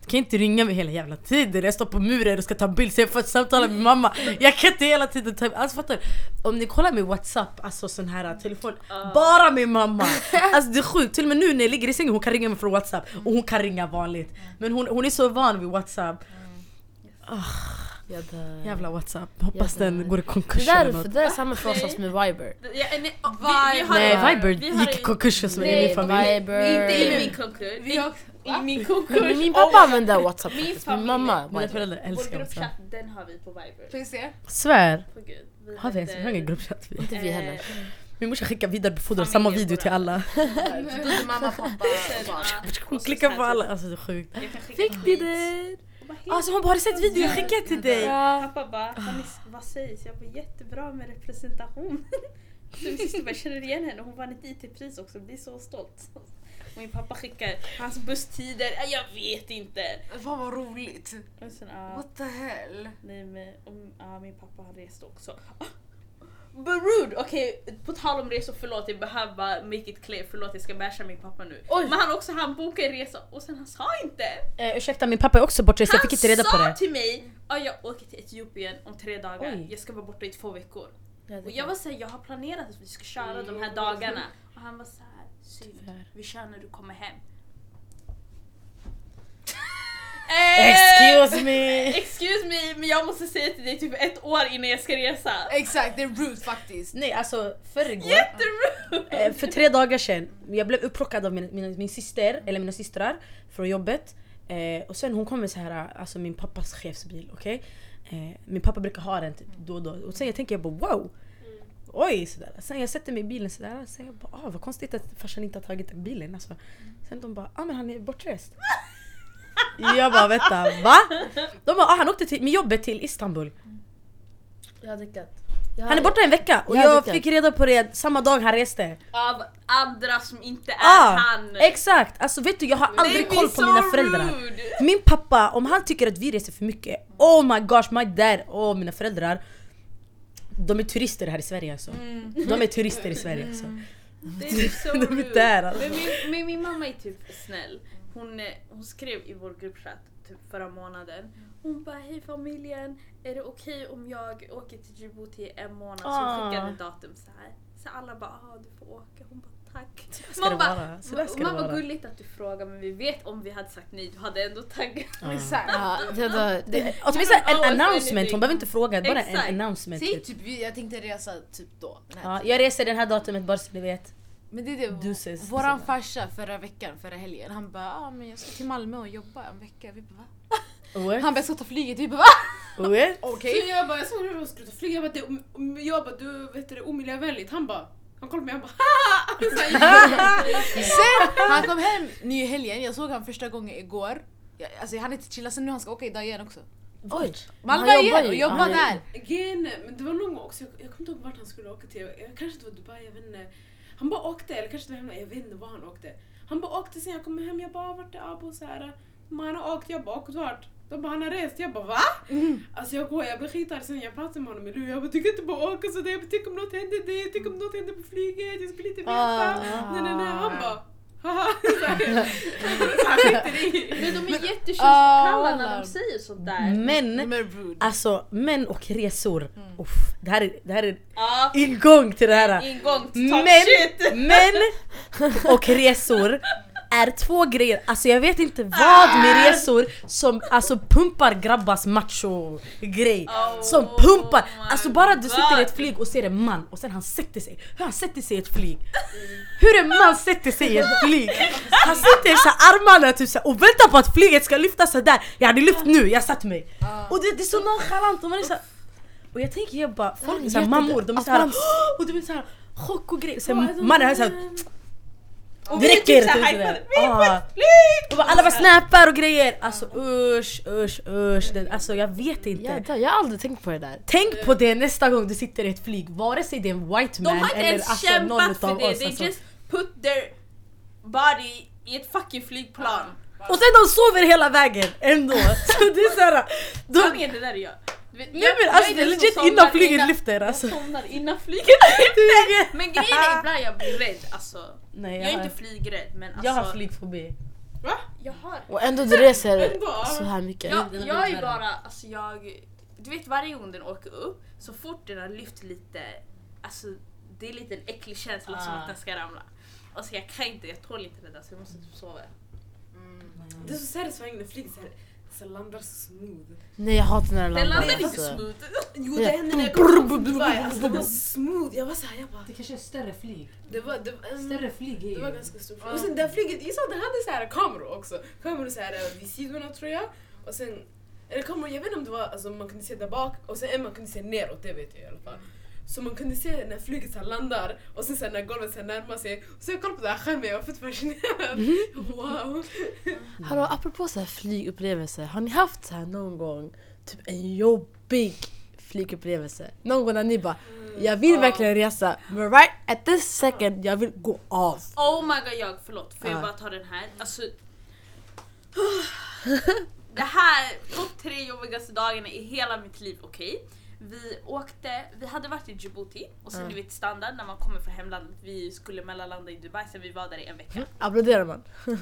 Du kan inte ringa mig hela jävla tiden, jag står på muren och ska ta bild så jag får ett samtal med mamma. Jag kan inte hela tiden ta alltså fattar du? Om ni kollar min whatsapp, alltså sån här telefon, bara min mamma! Alltså det är sjukt, till och med nu när jag ligger i sängen hon kan ringa mig från whatsapp och hon kan ringa vanligt. Men hon, hon är så van vid whatsapp. Jag dör. Jävla whatsapp, hoppas Jävlar. den går i Det konkurs där, eller något. det är samma för oss som med Viber. Ja, nej, vi, vi har, Nej Viber vi har gick i konkurs hos mig i min familj. Viber. Inte i min konkurs. Vi har, I min konkurs. Min pappa använder Whatsapp Min faktiskt, min familj. mamma Mina Viber. föräldrar Vår älskar whatsapp. gruppchatt, den har vi på Viber. får vi se? Svär! På gud. Vi Har vi ens heter- vi har ingen gruppchatt? vi. Inte vi heller. Eh, Min morsa skickar vidarebefordrar samma video till alla. Mamma, pappa och barn. Hon klickar på alla, alltså det är sjukt. Jag Fick en ni det? Och bara, "Hej, Alltså hon bara har du sett videon, jag skickar till dig! Ja. Pappa bara, "Har ni- vad sägs? Jag var jättebra med representation. Så min syster bara, känner igen henne? Hon vann ett IT-pris också, blir så stolt. Och min pappa skickar hans busstider, "Ja, jag vet inte. Fan vad roligt. Och sen, ja, What the hell? nej, men, ja, min pappa har rest också. Ah, But rude! Okej, på tal om resor, förlåt jag behöver bara make it clear, förlåt jag ska basha min pappa nu. Men han också, han bokade en resa och sen han sa inte! Eh, ursäkta min pappa är också bortrest, jag Han fick inte reda på sa det. till mig att jag åker till Etiopien om tre dagar, Oj. jag ska vara borta i två veckor. Ja, Och jag var såhär, jag har planerat att vi ska köra de här dagarna. Och han var så här, synd, vi kör när du kommer hem. Excuse me! Excuse me, men jag måste säga till dig typ ett år innan jag ska resa. Exakt, det är rude faktiskt. Nej alltså förrgår, Jätterude! eh, för tre dagar sedan, jag blev upplockad av min, min, min syster, eller mina systrar, från jobbet. Eh, och sen hon kom med så här, alltså min pappas chefsbil, okej? Eh, min pappa brukar ha den typ då och då. Och sen jag tänker jag bara wow! Oj! Sådär. Sen jag sätter mig i bilen sådär, sen jag bara ah, vad konstigt att farsan inte har tagit bilen. Alltså. Sen de bara ah men han är bortrest. Jag bara vänta, va? De bara ah, han åkte till, med jobbet till Istanbul. Jag har däckat. Jag Han är borta en vecka och Jag jag fick reda på det samma dag han reste. Av andra som inte är Ah, han. exakt! Alltså vet du jag har aldrig koll på so mina föräldrar. rude. Min pappa, om han tycker att vi reser för mycket, oh my gosh, my dad, oh mina föräldrar. De är turister här i Sverige alltså. De är turister i Sverige alltså. Det är så De är där, alltså. Men min, min, min mamma är typ snäll. Hon, eh, hon skrev i vår gruppchatt typ förra månaden. Hon bara hej familjen, är det okej om jag åker till Djibouti en månad? Så hon Ah. skickade datum så här. Så alla bara ah, du får åka. Hon bara tack. ska Man det bara, vara. Så där ska det man vara. var gulligt att du frågar men vi vet om vi hade sagt nej du hade ändå taggat. Exakt. Ja, det, det, det, Åtminstone en announcement, hon behöver inte fråga, bara Exakt. en announcement. Säg Typ. typ, jag tänkte resa typ då. Ja, jag reser den här datumet bara så ni vet. Men det är det, Deuces. våran farsa förra veckan, förra helgen, han bara ah, men jag ska till Malmö och jobba en vecka. Vi bara, va? Han bara jag ska ta flyget, vi bara va? Okej. Så jag bara, jag såg hur de skulle ta flyg, jag bara, det, jag bara du vet det omiljövänligt. Han bara, han kollade på mig han bara haha! Sen han kom hem ny i helgen, jag såg han första gången igår. Jag, alltså han är inte chilla sen nu, han ska åka idag igen också. oj! Malmö Han igen och jobba Han- där. Är- men det var någon gång också, jag, jag kommer inte ihåg vart han skulle åka till. Jag, kanske det var Dubai, jag vet inte. Han bara åkte, eller kanske det var hemma, jag vet inte var han åkte. Han bara åkte sen jag kom hem, jag bara vart är Abo? Så här, "Men han har åkt, jag bara åkt vart? De bara han har rest, jag bara va? Alltså jag går, jag blir skitarg sen jag pratade med honom i luren, jag bara kan inte bara åka sådär, jag bara tänk om något händer dig, tänk om något händer på flyget, jag skulle inte veta. Ah. Nej nej nej, han bara haha. Men de är Ah, jättekänslokalla när de säger sånt där. Mm. Men, alltså män och resor. Uff, det, här är, det här är Ja, ingång till det här. ingång Men, shit! män och resor är två grejer, alltså jag vet inte vad med resor som alltså pumpar grabbars macho grej. Oh Som pumpar! my Alltså bara du sitter i ett God. flyg och ser en man och sen han sätter sig, hur han sätter sig i ett flyg? Hur en man sätter sig i ett flyg? Han sitter så armarna typ så och väntar på att flyget ska lyfta sådär Jag hade lyft nu, jag satt mig. Och det, det är så nonchalant. Och man är så här, Och jag tänker jag bara, folk är såhär mammor, de är såhär och du är såhär chock och grejer Sen mannen är såhär Och Det vi räcker! typ så här typ hypade. sådär. Ah. Och bara, alla bara snappar och grejer. Alltså usch, usch, usch. Det, alltså jag vet inte. Ja, jag har aldrig tänkt på det där. Tänk på det nästa gång du sitter i ett flyg, vare sig det är en white De man har inte eller ens alltså någon kämpat för det, oss. they Alltså. just put their body i ett fucking flygplan. Och sen de sover hela vägen ändå. Så det är såhär, de, Sanningen det där är jag. Vet, nej jag- men jag alltså det är som legit innan flyget innan- lyfter Jag alltså. somnar innan flyget lyfter. Men grejen är ibland jag blir rädd alltså. Nej, Jag jag, är har, inte flygrädd men alltså. jag har flygfobi. Va? Jag har Och ändå du reser Ändå? så här mycket. Jag, jag är bara, alltså jag... Du vet varje gång den åker upp, så fort den har lyft lite, alltså det är lite en äcklig känsla som Ah. att den ska ramla. Alltså jag kan inte, jag tål inte det där så jag måste typ sova. Det är så satisfying när flyget så här, så här landar så smooth. Nej jag hatar när det Den landar. landar inte alltså. smooth. Jo det hände när jag kom från Dubai, alltså det var smooth. Jag var såhär, jag bara... Det kanske är större flyg. Det var, det, var- mm, flyg det var ganska stort. Och sen det här flyget, jag sa det hade så här kameror också. Kameror så här vid sidorna tror jag. Och sen, eller kameror, jag vet inte om det var, alltså man kunde se där bak och sen en man kunde se neråt, det vet jag i alla fall. Så man kunde se när flyget så landar och sen så när golvet så närmar sig. Så jag kollade på det här skärmen, jag var fett fascinerad. Wow. Hallå apropå så här flygupplevelse, har ni haft så här någon gång typ en jobbig flygupplevelse? Någon gång när ni bara jag vill verkligen resa men right at this second jag vill gå av. Oh my god jag, förlåt, får jag Ja. bara ta den här? Alltså, det här, topp tre jobbigaste dagarna i hela mitt liv, okej? Vi åkte, vi hade varit i Djibouti och sen Ja. du vet standard när man kommer från hemlandet, vi skulle mellanlanda i Dubai sen vi var där i en vecka. Applåderar man?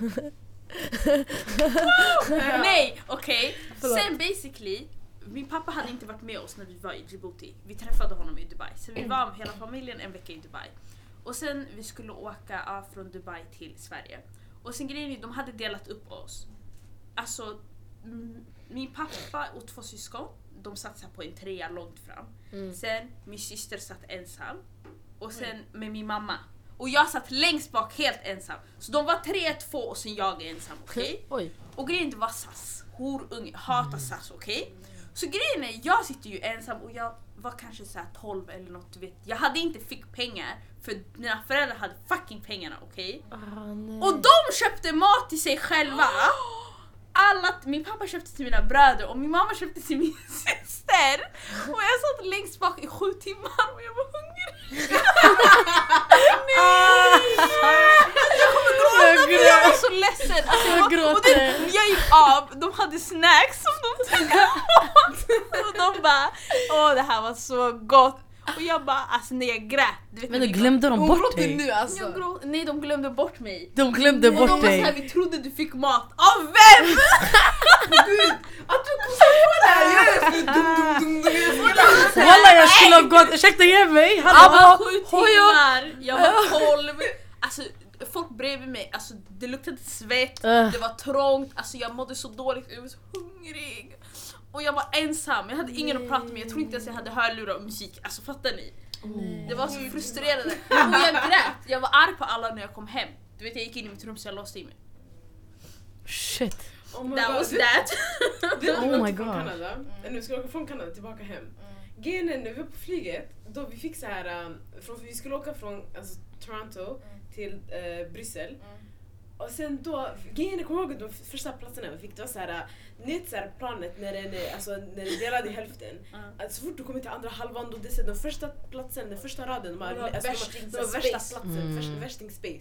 Nej, okej. Förlåt. Sen basically, min pappa hade inte varit med oss när vi var i Djibouti. Vi träffade honom i Dubai. Så vi var hela familjen en vecka i Dubai. Och sen vi skulle åka från Dubai till Sverige. Och sen grejen är, de hade delat upp oss. Alltså, mm, min pappa och två syskon, de här på en trea långt fram. Mm. Sen min syster satt ensam. Och sen med min mamma. Och jag satt längst bak helt ensam. Så de var tre, två och sen jag är ensam, okej? Oj. Och grejen det var SAS. Horunge, hatar SAS, okej? Så grejen är, jag sitter ju ensam och jag var kanske så här 12 eller något, du vet. Jag hade inte fick pengar för mina föräldrar hade fucking pengarna, okej? Ah, nej. Och de köpte mat till sig själva. Alla, min pappa köpte till mina bröder och min mamma köpte till min syster. Och jag satt längst bak i sju timmar och jag var hungrig. Jag kommer gråta för jag var så ledsen. Alltså, jag, var, och det, jag gick av, de hade snacks som de tog åt. Och de bara åh det här var så gott. Och jag bara alltså när jag grät. Du vet, Men då glömde de bort dig. nu alltså. jag grå, nej de glömde bort mig. De glömde Och de bort var såhär, dig. vi trodde du fick mat. Av vem? Att du kostar på det här! Jag är så dum, dum, dum, dum. Walla jag skulle ha gått, ursäkta ge mig! Jag Hallå! var sju timmar, jag var tolv. Alltså folk bredvid mig, alltså, det luktade svett, Ugh. det var trångt, alltså, jag mådde så dåligt, jag var så hungrig. Och jag var ensam, jag hade ingen att prata med, jag tror inte ens jag hade hörlurar och musik. Alltså fattar ni? Det var så frustrerande. Och jag grät, jag var arg på alla när jag kom hem. Du vet jag gick in i mitt rum så jag låste in mig. Shit. Oh my That God. was that. Det var Oh my från God. Kanada. Nu ska vi åka från Kanada tillbaka hem. Grejen är, när vi var på flyget, då vi fick så här, um, från, vi skulle åka från alltså, Toronto till uh, Bryssel. Och sen då, grejen är, kommer ihåg de första platserna vi fick? Det var så här, uh, ni vet så här planet när den alltså, när den är delad i hälften. Att så fort du kommer till andra halvan då det är den första platsen, den första raden, de har, De har alltså, värsting- de värsta space. platsen, Mm. värsting space.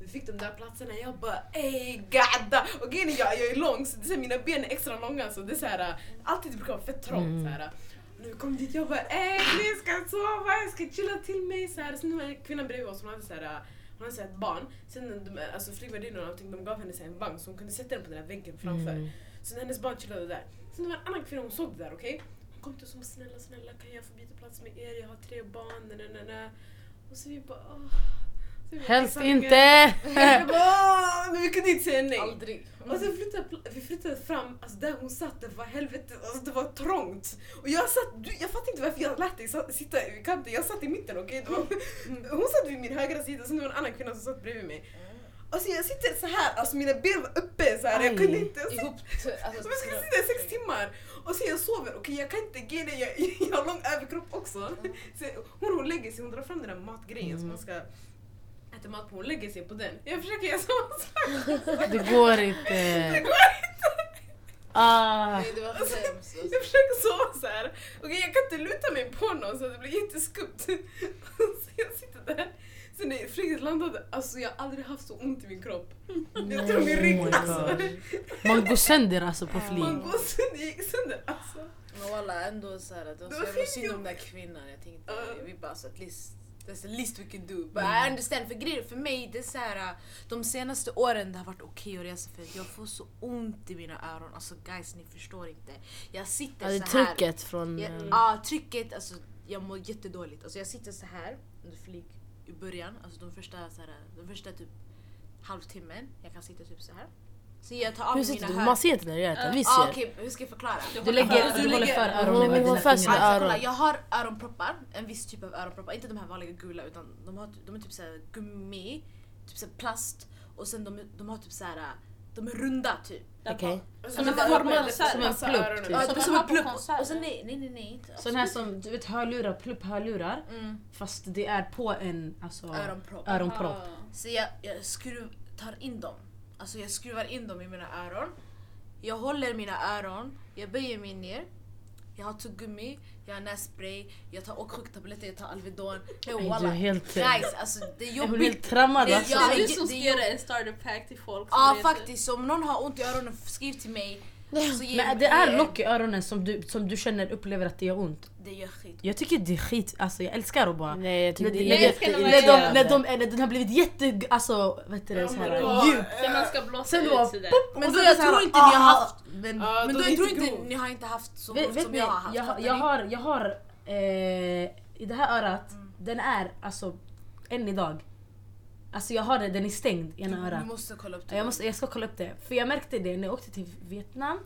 Vi fick de där platserna, jag bara ey gadda! Och grejen är jag, jag är lång så det är mina ben är extra långa så det är så här, alltid brukar vara fett trångt. Mm. Så här. Och när vi kom dit jag bara ey jag ska sova, jag ska chilla till mig. Så här. Sen var det kvinnan bredvid oss, hon hade så hon här ett barn. Sen när de, alltså flygvärdinnorna de gav henne en vagn så hon kunde sätta den på den här väggen framför. Mm. Så hennes barn chillade där. Sen det var en annan kvinna, hon såg det där okej? Hon kom till oss och snälla snälla kan jag få byta plats med er? Jag har tre barn. Na, na, na. Och så vi bara åh. Vi Helst inte! Vi bara, men vi kunde inte säga nej. Aldrig. Och sen flyttade pl- vi flyttade fram, alltså där hon satt, det var helvete, alltså det var trångt. Och jag satt, jag fattar inte varför jag lät dig sitta i kanten, jag satt i mitten okej? Det var- Hon satt vid min högra sida, sen det var en annan kvinna som satt bredvid mig. Och så jag sitter så här, alltså mina ben var uppe så här, jag Aj. kunde inte. Jag Ihop. Alltså, jag ska sitta i sex timmar och sen jag sover, okej jag kan inte ge det, jag, jag har lång överkropp också. Så hon, hon lägger sig, hon drar fram den där matgrejen som man ska äta mat på, hon lägger sig på den. Jag försöker göra samma sak. Det går inte. Ah. Nej, det var hemskt. alltså. Jag försöker sova så här. Okej, jag kan inte luta mig på någon så att det blir jätteskumt. Så jag sitter där. Sen när flyget landade, alltså jag har aldrig haft så ont i min kropp. Jag tror min rygg Oh alltså. Man går sönder alltså på Man flyg. går sönder, jag gick sönder alltså. Men walla ändå såhär, det var Det så jävla synd om den där kvinnan. Jag tänkte, Ja. vi bara så at least That's the least we can do. But I understand, för grejer för mig det är så här, de senaste åren det har varit okej att resa för jag får så ont i mina öron. Alltså guys ni förstår inte. Jag sitter är så här. trycket från... Ja, ja, trycket, alltså jag mår jättedåligt. Alltså jag sitter så här under flyg i början, alltså de första, så här, de första typ halvtimmen. Jag kan sitta typ så här. Så jag tar av Hur mina du? hör... Man ser inte när du gör det. Vi Ah, ser. Okej, hur ska jag förklara? Du, lägger, Du du håller lägger- för öronen med dina fingrar. Alltså, öron. jag har öronproppar, en viss typ av öronproppar, inte de här vanliga gula utan de, har, de är typ såhär gummi, typ såhär plast och sen de, de har typ såhär, de är runda typ. Okej. Alltså, Som en formad som en plupp, öronen. typ. Ja, Som har en plupp. Och sen nej, nej nej nej inte. Sån här som du vet hörlurar, plupphörlurar. Mm, Fast det är på en alltså, öronpropp. öronpropp. Så jag, jag skruv, tar in dem. Alltså jag skruvar in dem i mina öron. Jag håller mina öron, jag böjer mig ner. Jag har tuggummi, jag har nässpray, jag tar åksjuketabletter, jag tar Alvedon. Du är walla. helt... Guys, alltså det är Är hon jobbigt. helt trammad Det- alltså? det är du som ska göra en starter pack till folk som Ja reser. faktiskt, så om någon har ont i öronen, skriv till mig. Men det är lock i öronen som du, som du känner upplever att det gör ont. Det gör skit. Jag tycker det är skit, alltså jag älskar att bara... Nej jag tycker när, det är jag älskar när de, jätteirriterande. när, de, när den har blivit jätte... Alltså vad heter det? Så här, Ja, djup. Sen man ska blåsa Sen ut sådär. pop, Men då så jag tror inte ni har ah, haft- Men, Men då jag tror inte ni har inte haft så vet, ont vet som ni, jag har haft. jag, jag har, jag har eh, i det här örat, Mm. den är alltså än idag. Alltså jag har det, den är stängd i ena Du örat. måste kolla upp det. Jag, måste, jag ska kolla upp det. För jag märkte det när jag åkte till Vietnam. Mm.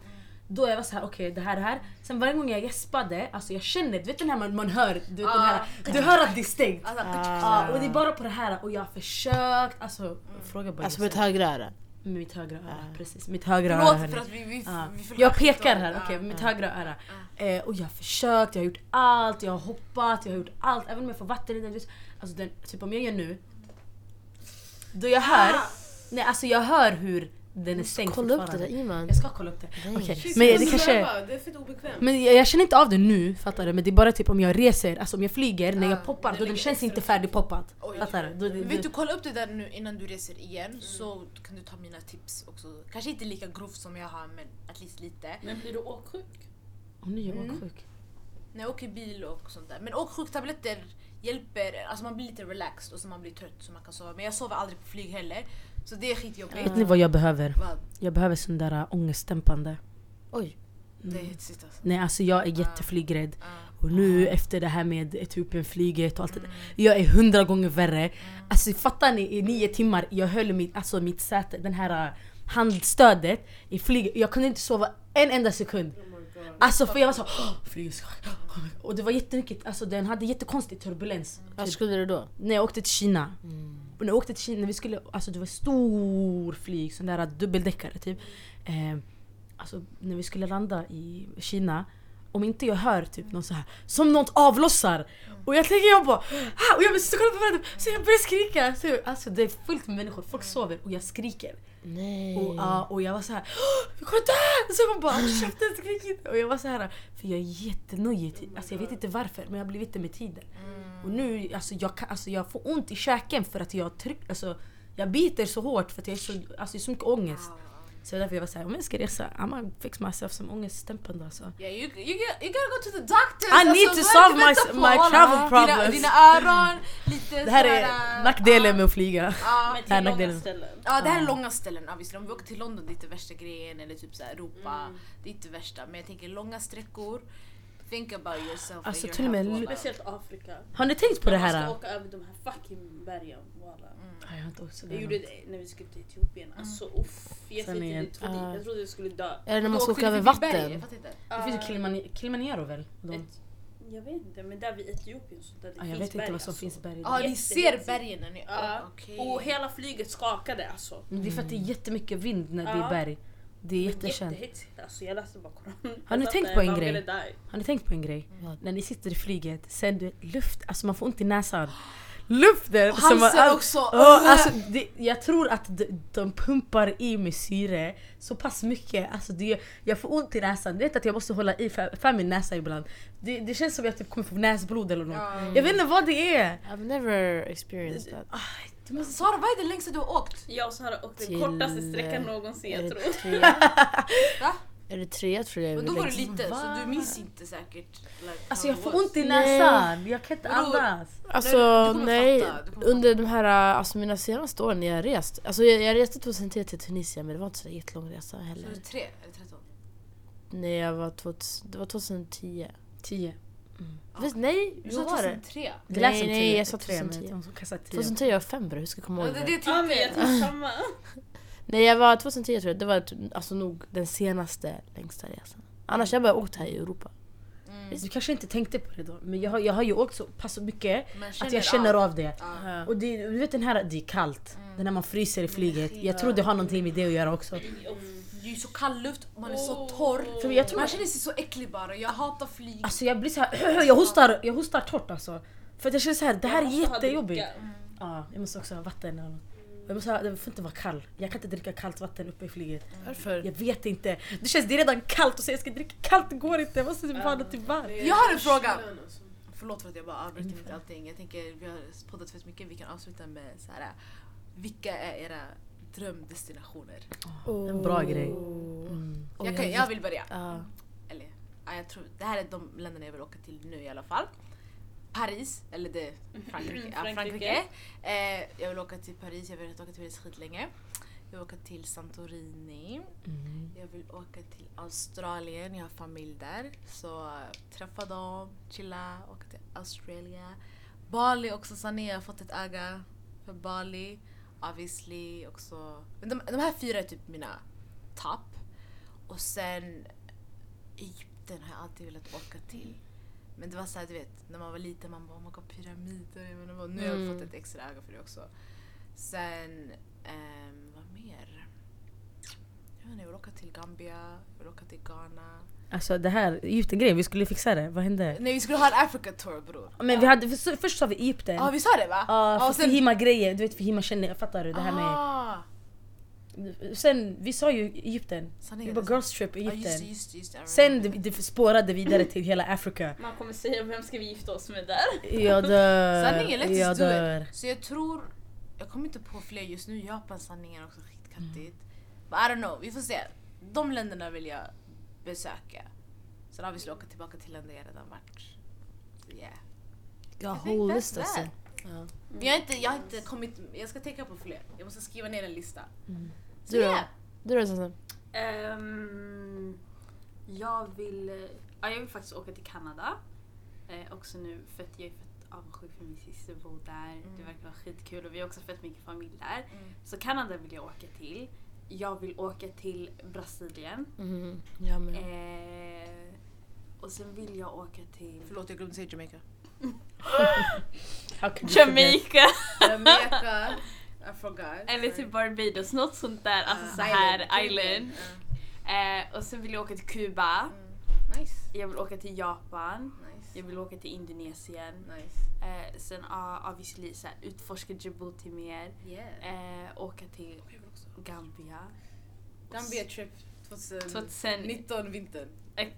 Då jag var så här, okej det här det här. Sen varje gång jag gäspade, alltså jag känner, du vet den här man, man hör, du, vet, den här, du hör att det är stängt. Alltså, Ja, och det är bara på det här och jag har försökt, alltså fråga bara Alltså med ett högre öra. med mitt högra öra. Precis, mitt högra öra. Förlåt för att vi, vi, Ja. vi Jag pekar här, okej, med mitt högra öra. Eh, och jag har försökt, jag har gjort allt, jag har hoppat, jag har gjort allt. Även om jag får vatten i den. Alltså den, typ om jag gör nu. Då jag hör, nej alltså jag hör hur den är stängd Kolla upp det där Iman. Jag ska kolla upp det. Okej, Men jag det kanske... Det är obekvämt. Men jag, jag känner inte av det nu, fattar du? Men det är bara typ om jag reser, alltså om jag flyger, när Ah, jag poppar, det då den känns inte färdigpoppat. Oj. Fattar du? Då, Vet du, kolla upp det där nu innan du reser igen så kan du ta mina tips också. Kanske inte lika grovt som jag har men at least lite. Men blir du åksjuk? Åh, nu är jag Mm. åksjuk. När jag åker bil och sånt där. Men åksjuktabletter hjälper, alltså man blir lite relaxed och så man blir trött så man kan sova. Men jag sover aldrig på flyg heller. Så det är skitjobbigt. Vet ni vad jag behöver? Vad? Jag behöver sån där äh, ångestdämpande. Oj. Det är hetsigt alltså. Nej alltså jag är jätteflygrädd. Ah. Och nu efter det här med Etiopienflyget och allt det Mm. där. Jag är hundra gånger värre. Alltså fattar ni? I nio timmar, jag höll mitt, alltså mitt säte, den här äh, handstödet i flyget. Jag kunde inte sova en enda sekund. God. Alltså för jag var så "Åh, flyget ska... Och det var jättemycket, alltså den hade jättekonstig turbulens. Vart Typ, skulle du då? när jag åkte till Kina. Mm. Och när jag åkte till Kina, när vi skulle, alltså det var stor flyg, sån där dubbeldäckare typ. Eh, alltså när vi skulle landa i Kina, om inte jag hör typ någon så här som något avlossar. Och jag tänker jag bara ah! och jag måste kolla på varandra så jag börjar skrika. Så, jag- alltså det är fullt med människor, folk sover och jag skriker. Nej. Och, ja, och jag var så här "Åh, jag kommer dö! Så jag bara håll käften, skrik inte! Och jag var så här för jag är jättenojig, alltså jag vet inte varför men jag har blivit det med tiden. Och nu, alltså jag, kan, alltså jag får ont i käken för att jag tryck, alltså jag biter så hårt för att jag är så, alltså så mycket ångest. Så därför jag var såhär, om jag ska resa, I'm gonna fix myself som ångestdämpande alltså. Yeah, you, you, get, you gotta go to the doctor! I need to solve my, my travel Dina, problems. dina öron, lite Det här såhär, är nackdelen med att flyga. Men Det här långa nackdelen. ställen. Ja det här är långa ställen obviously. Om vi åker till London det är inte värsta grejen eller typ så här Europa. Mm. Det är inte värsta. Men jag tänker långa sträckor. Think about yourself Alltså, till och med. Speciellt Afrika. Har ni tänkt på det Man här? måste åka över de här fucking bergen. Walla. Ja, Jag har inte åkt så Jag gjorde det när vi skulle till Etiopien. Alltså uff. Jag, vet inte, jag, trodde, ah. jag trodde jag skulle dö. Är det när man ska åka över berg, vatten? jag inte. Det finns ju Kilimani- Kilimanjaro väl? Jag vet inte, men där vid Etiopien så där det ja, jag finns vet inte berg, vad som alltså. finns i bergen. Ja ni Jättehetsigt. ser bergen när ni... Ja. okej. Och hela flyget skakade alltså. Men det är för att det är jättemycket vind när det är berg. Det är jättekänt. Jättehetsigt alltså. Jag läste bara Koranen. Har ni tänkt på en grej? Har ni tänkt på en grej? Vad? När ni sitter i flyget, sen du, luft, alltså man får ont i näsan. luften som Halsen all- också! Ja, alltså, det, jag tror att de, de pumpar i med syre så pass mycket. Alltså det, jag får ont i näsan. Du vet att jag måste hålla i för, för min näsa ibland. Det, det känns som att jag typ kommer få näsblod eller något. Jag vet inte vad det är. I've never experienced that. Du måste, Sara, vad är det längsta du har åkt? Jag och Sara åkte Till, den kortaste sträckan någonsin Är jag det tror. tre? Va? Är det tre tror jag Men då var det längst. lite, så du minns inte säkert. Like, alltså jag får ont i Nej. näsan. Jag kan inte Vadå? andas. Alltså Nej, du kommer nej, fatta, du kommer under de här, alltså mina senaste åren när jag har rest. Alltså jag, jag reste 2003 till Tunisien men det var inte så jättelång resa Så heller. tre eller tretton? Nej jag var 2000, det var 2010. Tio. Visst, nej, Du sa var det. 2003? Det lät Nej, jag sa tre, men 2010. hon kastade tio. 2010 jag var fem bror, hur ska jag komma ihåg det är det? Ja men jag tror samma. Nej jag var 2010 tror jag, det var alltså nog den senaste längsta resan. Annars har jag bara åkt här i Europa. Du kanske inte tänkte på det då, men jag har, jag har ju åkt så pass mycket att jag känner av det. Ja. Och det, du vet den här, det är kallt. Den när man fryser i flyget. Jag tror det har någonting med det att göra också. Det är ju så kall luft man är så torr. För jag tror Man känner sig så äcklig bara. Jag hatar flyg. Alltså jag blir så här, jag hostar, jag hostar torrt alltså. För att jag känner så här, det här är jättejobbigt. dricka. Ja, jag måste också ha vatten. eller något. Jag måste ha, det får inte vara kall. Jag kan inte dricka kallt vatten uppe i flyget. Varför? Jag vet inte. Det känns, det är redan kallt och säga jag ska dricka kallt, det går inte. Jag måste typ ha något till varmt. Jag har en fråga. Förlåt för att jag bara avbryter mitt allting. Jag tänker vi har poddat fett mycket. Vi kan avsluta med så här. Vilka är era drömdestinationer? En bra grej. Mm. Jag, kan, jag vill börja. Ja. Eller, ja, jag tror, det här är de länderna jag vill åka till nu i alla fall. Paris, eller det, Frankrike. Ja, Frankrike. Frankrike. Eh, jag vill åka till Paris, jag vill åka till Paris skitlänge. Jag vill åka till Santorini. Mm. Jag vill åka till Australien, jag har familj där. Så träffa dem, chilla, åka till Australien. Bali också, Sanne, jag har fått ett öga för Bali. Obviously också. Men de, de här fyra är typ mina topp. Och sen Egypten har jag alltid velat åka till. Men det var såhär du vet, när man var liten man bara oh my god pyramider. Vad- nu har jag Mm. fått ett extra öga för det också. Sen, ehm, vad mer? Jag vill åka till Gambia, jag vill åka till Ghana. Alltså det här Egypten-grejen, vi skulle fixa det. Vad hände? Nej vi skulle ha en Africa tour bror. Men vi hade, först, först sa vi Egypten. Ja vi sa det va? Ja, och för Fihima-grejen. Du vet Fihima känner, fattar du? Det här med... Ah, Sen, vi sa ju Egypten. sanningen, Vi bara girls trip sant. Ja, just Egypten. just just Sen det, det spårade vidare till hela Afrika. Man kommer säga vem ska vi gifta oss med där? Jag dör. Sanningen, let's jag dör. Så jag tror, jag kommer inte på fler just nu. Japan sanningen är också skitkattigt. But I don't know, vi får se. De länderna vill jag besöka. Sen har vi åka tillbaka till länder jag redan varit. Så yeah. Jag har list alltså. Ja. Jag har, inte, jag har inte kommit, jag ska tänka på fler. Jag måste skriva ner en lista. Så Du då? yeah. Du då Sansan? Ehm, jag vill... Ja, jag vill faktiskt åka till Kanada. Eh, också nu för att jag är fett avundsjuk för min syster bor där. Det verkar vara skitkul och vi har också fett mycket familj där. Mm. Så Kanada vill jag åka till. Jag vill åka till Brasilien. Mm. Jag med. Eh, och sen vill jag åka till Förlåt jag glömde säga Jamaica. Jamaica Jamaica, I forgot. eller till Barbados, något sånt där. Alltså Ah. så här Island. island. Eh, och sen vill jag åka till Kuba. Mm. Nice. Jag vill åka till Japan. Nice. Jag vill åka till Indonesien. Nice. Eh, sen uh, obviously så här, utforska Djibouti mer. Yeah. Eh, åka till. Gambia. Gambia trip 2019 2019, vintern. Eh,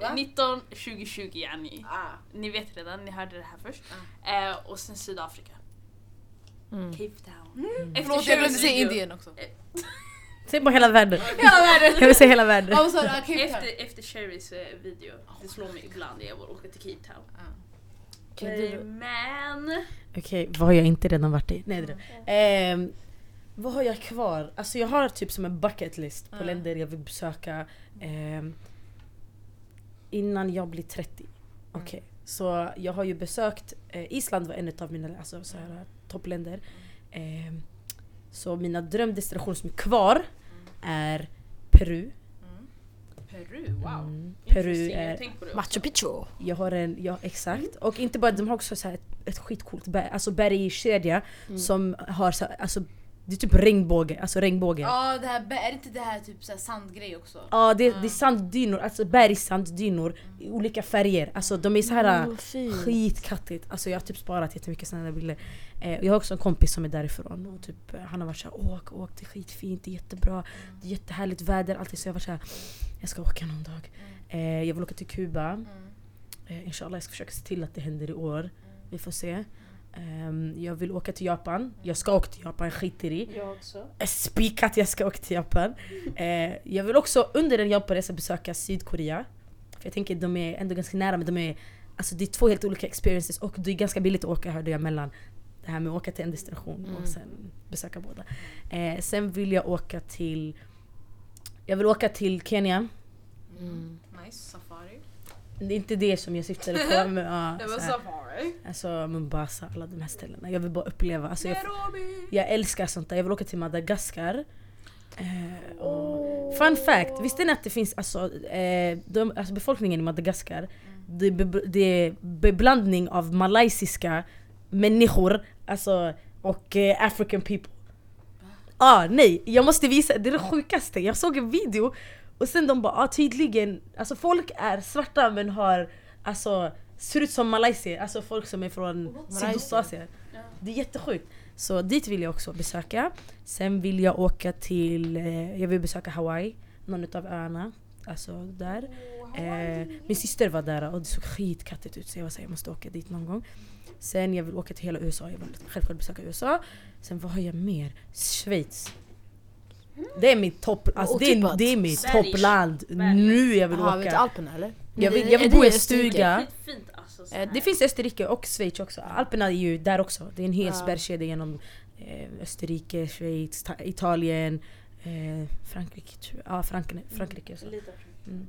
Va? 19 2020 yani. Ah. Ni vet redan, ni hörde det här först. Eh, och sen Sydafrika. Mm. Cape Town. Efter Förlåt jag glömde säga Indien också. Säg bara hela världen. Hela världen! Jag vill säga hela världen. Ah, Cape Town. Efter, efter Sherrys eh, video, det slår mig ibland jag vill åka till Cape Town. Eh, du- Men... Okej, vad har jag inte redan varit i? Nej, det är det. Vad har jag kvar? Alltså jag har typ som en bucket list på Mm. länder jag vill besöka ehm, innan jag blir 30. Okej, så jag har ju besökt, eh, Island var en av mina alltså, så här, toppländer. Ehm, så mina drömdestinationer som är kvar är Peru. Peru, wow. Mm, Peru är. Machu Picchu. jag har en, ja exakt. Och inte bara, de har också så här ett, ett skitcoolt berg, alltså bergskedja Mm. som har så, alltså Det är typ regnbåge, alltså regnbåge. Ja, det här, är det inte det här typ så här sandgrej också? Ja det, det är sanddynor, alltså bergssanddynor i olika färger. Alltså de är så här fint. skitkattigt. Alltså jag har typ sparat jättemycket sådana bilder. Eh, jag har också en kompis som är därifrån och typ, eh, han har varit såhär åk, åk, det är skitfint, det är jättebra, det är jättehärligt väder, alltid. Så jag var såhär, jag ska åka någon dag. Eh, jag vill åka till Kuba. Eh, inshallah jag ska försöka se till att det händer i år. Vi får se. Ehm, jag vill åka till Japan. Jag ska åka till Japan, skiter i. Jag också. spikat jag ska åka till Japan. Eh, jag vill också under en Japanresa besöka Sydkorea. För jag tänker de är ändå ganska nära men de är, alltså det är två helt olika experiences och det är ganska billigt att åka hörde jag mellan det här med att åka till en destination och sen besöka båda. Eh, sen vill jag åka till jag vill åka till Kenya. Mm. Nice. Det är inte det som jag syftade på. Men, ja, Det var så här, safari. alltså Mombasa, alla de här ställena. Jag vill bara uppleva. Alltså, jag! Jag älskar sånt där. Jag vill åka till Madagaskar. Eh, och Fun fact, visste ni att det finns alltså, eh, de, alltså befolkningen i Madagaskar, det, är be, det är beblandning av malaysiska människor alltså, och eh, African people. Ah, nej, jag måste visa, det är det sjukaste. Jag såg en video och sen de bara ah, tydligen, alltså folk är svarta men har alltså ser ut som malaysier, alltså folk som är från Sydostasien. Det är jättesjukt. Så dit vill jag också besöka. Sen vill jag åka till, eh, jag vill besöka Hawaii, någon av öarna. Alltså där. Eh, min syster var där och det såg skitkattigt ut så jag var såhär, jag måste åka dit någon gång. Sen jag vill åka till hela USA, jag vill självklart besöka USA. Sen vad har jag mer? Schweiz. Det är mitt topp, alltså det är, Otippat. det är mitt Sverige. toppland. Sverige. Nu jag vill Jaha, vet du åka. Alperna eller? Jag vill, Är jag vill det bo i en Österrike? stuga. Skitfint alltså. så Eh, här. Det finns Österrike och Schweiz också. Alperna är ju där också. Det är en hel Ja. bergskedja genom eh, Österrike, Schweiz, Ta- Italien, eh, Frankrike. tror jag. Ja, Frankrike. Frankrike så. Lite av- Mm.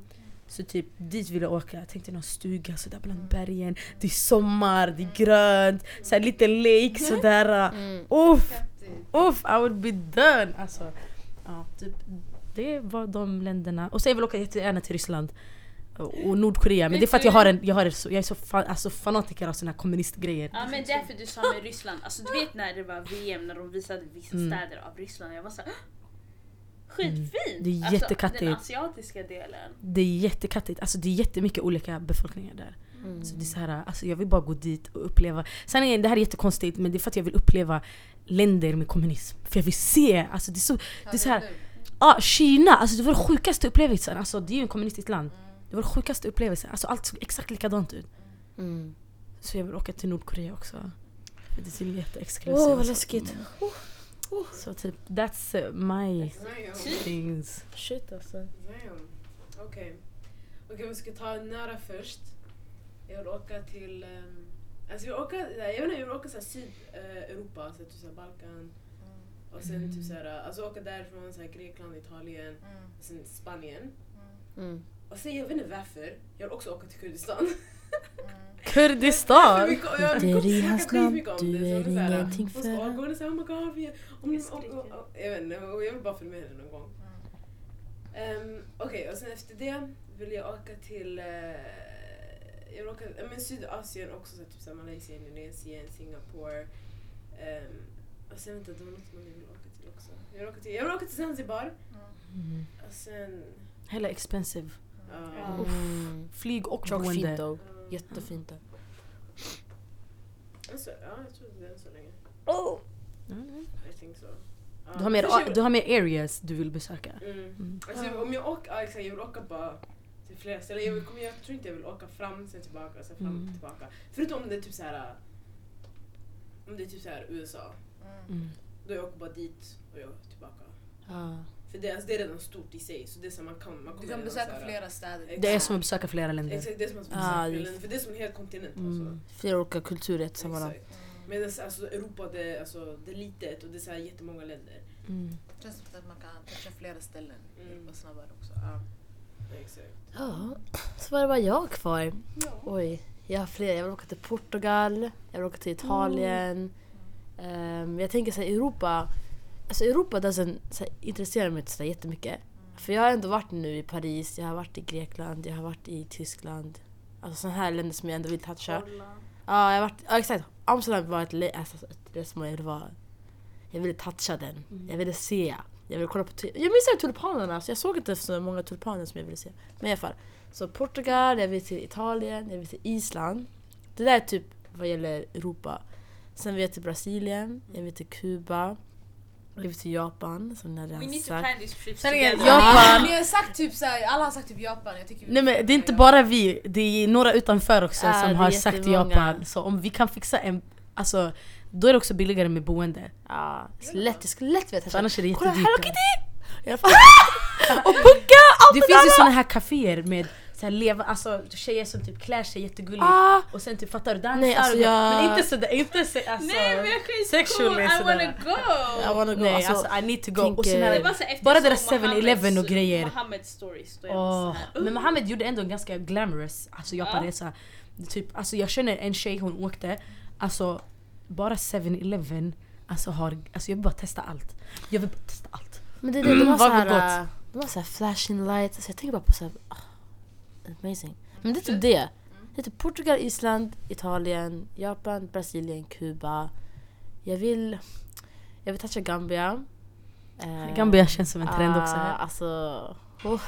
så typ dit vill jag åka. Jag tänkte någon stuga sådär bland bergen. Det är sommar, det är grönt, så här lite lake sådär. Mm. Uff, uff, I would be done! Alltså, ja, typ, det var de länderna. Och sen vill jag åka jättegärna till Ryssland. Och Nordkorea, men det är för att jag har en, jag har en jag är så fa, alltså fanatiker av såna här kommunistgrejer. Ja men därför du sa med Ryssland, alltså du vet när det var VM när de visade vissa Mm. städer av Ryssland, jag var såhär Skitfint! Det är alltså, jättekattigt. Den asiatiska delen. Det är jättekattigt, alltså det är jättemycket olika befolkningar där. Mm. Så det är så här, alltså jag vill bara gå dit och uppleva. Sanningen, det här är jättekonstigt men det är för att jag vill uppleva länder med kommunism. För jag vill se, alltså det är så, det är så här, Ja, Kina! Alltså det var den sjukaste upplevelsen. Alltså det är ju en kommunistiskt land. Det var den sjukaste upplevelsen. Alltså allt såg exakt likadant ut. Mm. Så jag vill åka till Nordkorea också. För det ser jätteexklusivt Åh vad ut. läskigt. Så typ, that's uh, my things. Shit alltså. Okej. Okej, vi ska ta nära först. Jag vill åka till... Um, alltså jag, vill åka, jag vet inte, jag vill åka så här Sydeuropa, så typ så här Balkan. Och sen typ så här, alltså åka därifrån, så här Grekland, Italien, och sen Spanien. Mm. Och sen jag vet inte varför, jag vill också åka till Kurdistan. Kurdistan! Vi kom- ja, vi Det är kom- i hans om du är ingenting och så för så oh my god, vi, om, ni- om, om, om, jag vet inte, jag vill bara följa med henne någon gång. Um, Okej, och sen efter det vill jag åka till eh, jag ja, men Sydasien också, så typ så Malaysia, Indonesien, Singapore. Um, och sen vänta, det var något man vill åka till också. Jag åka till, jag åka till Zanzibar. Mm. Och sen... Hella expensive. ja. Mm. Flyg och Tjock fint boende. då. Ja. Jättefint där. Alltså, ja, jag tror det är så länge. Mm. I think so. Du, har mer, du har mer areas du vill besöka. Mm. Mm. Alltså, om jag åker, exakt, jag vill åka bara flera ställen. Jag, kommer- jag tror inte jag vill åka fram, sen tillbaka, sen fram, Mm. tillbaka. Förutom om det är typ så här. Om det är typ så här USA. Mm. Då jag åker bara dit och jag tillbaka. Ja. För det, alltså, det är redan stort i sig. Så det är så man kan, man kommer Du kan besöka här- flera städer. Exakt. Det är som att besöka flera länder. Exakt, det är som att Ah, besöka just. länder. För det är som en hel kontinent. Mm. Flera olika kulturer i ett sammanhang. Exakt. Medan alltså, Europa det, är- alltså, det är litet och det är så här jättemånga länder. Mm. Det känns som att man kan toucha flera ställen Mm. mm. snabbare också. Ja. Exakt. Ja, så var det bara jag kvar. Oj, jag har fler. Jag vill åka till Portugal, jag vill åka till Italien. Ehm, jag tänker såhär Europa, alltså Europa doesn't så här, intresserar mig inte så där jättemycket. För jag har ändå varit nu i Paris, jag har varit i Grekland, jag har varit i Tyskland. Alltså sådana här länder som jag ändå vill toucha. Ja, jag har varit, ja exakt. Amsterdam var ett, alltså, ett resmål jag ville vara. Jag ville toucha den. Jag ville se. Jag ville kolla på... Jag inte tulpanerna, så jag såg inte så många tulpaner som jag ville se. Men i alla fall. Så Portugal, jag vill till Italien, jag vill till Island. Det där är typ vad gäller Europa. Sen vill jag till Brasilien, jag vill till Kuba. Jag vill till Japan, som jag redan need to sagt. plan these trips Sanningen, together. Japan. Ni har sagt typ såhär, alla har sagt typ Japan. Jag tycker Nej men det är inte bara vi, det är några utanför också det som är har sagt. Japan. Så om vi kan fixa en, alltså då är det också billigare med boende. Ja, så lätt, jag skulle lätt vilja För toucha. annars är det Kolla jättedyrt. Hello Kitty! Och pucka! Det finns ju såna här kaféer med så här leva, alltså, tjejer som typ klär sig jättegulligt Ah, och sen typ fattar du dansar. Nej, alltså jag- Men inte sådär, inte så, alltså, Nej men jag kan ju sexually cool, I sådär. wanna go! I wanna go. Nej alltså, alltså, I need to go. tänker- Och Det här, var så bara deras såg 7-Eleven och grejer. Mohammeds stories då så här, Men Mohammed gjorde ändå en ganska glamorous alltså Japanresa. Typ, alltså jag känner en tjej hon åkte, alltså bara 7-Eleven alltså har, alltså jag vill bara testa allt. Jag vill bara testa allt. Men det, är det, de har Vad såhär, gott. de har såhär flashing lights, alltså jag tänker bara på såhär, ah, amazing. Men det är typ det. Det är typ Portugal, Island, Italien, Japan, Brasilien, Kuba. Jag vill, jag vill toucha Gambia. Eh, Gambia känns som en trend ah, också. Här. Alltså, oh.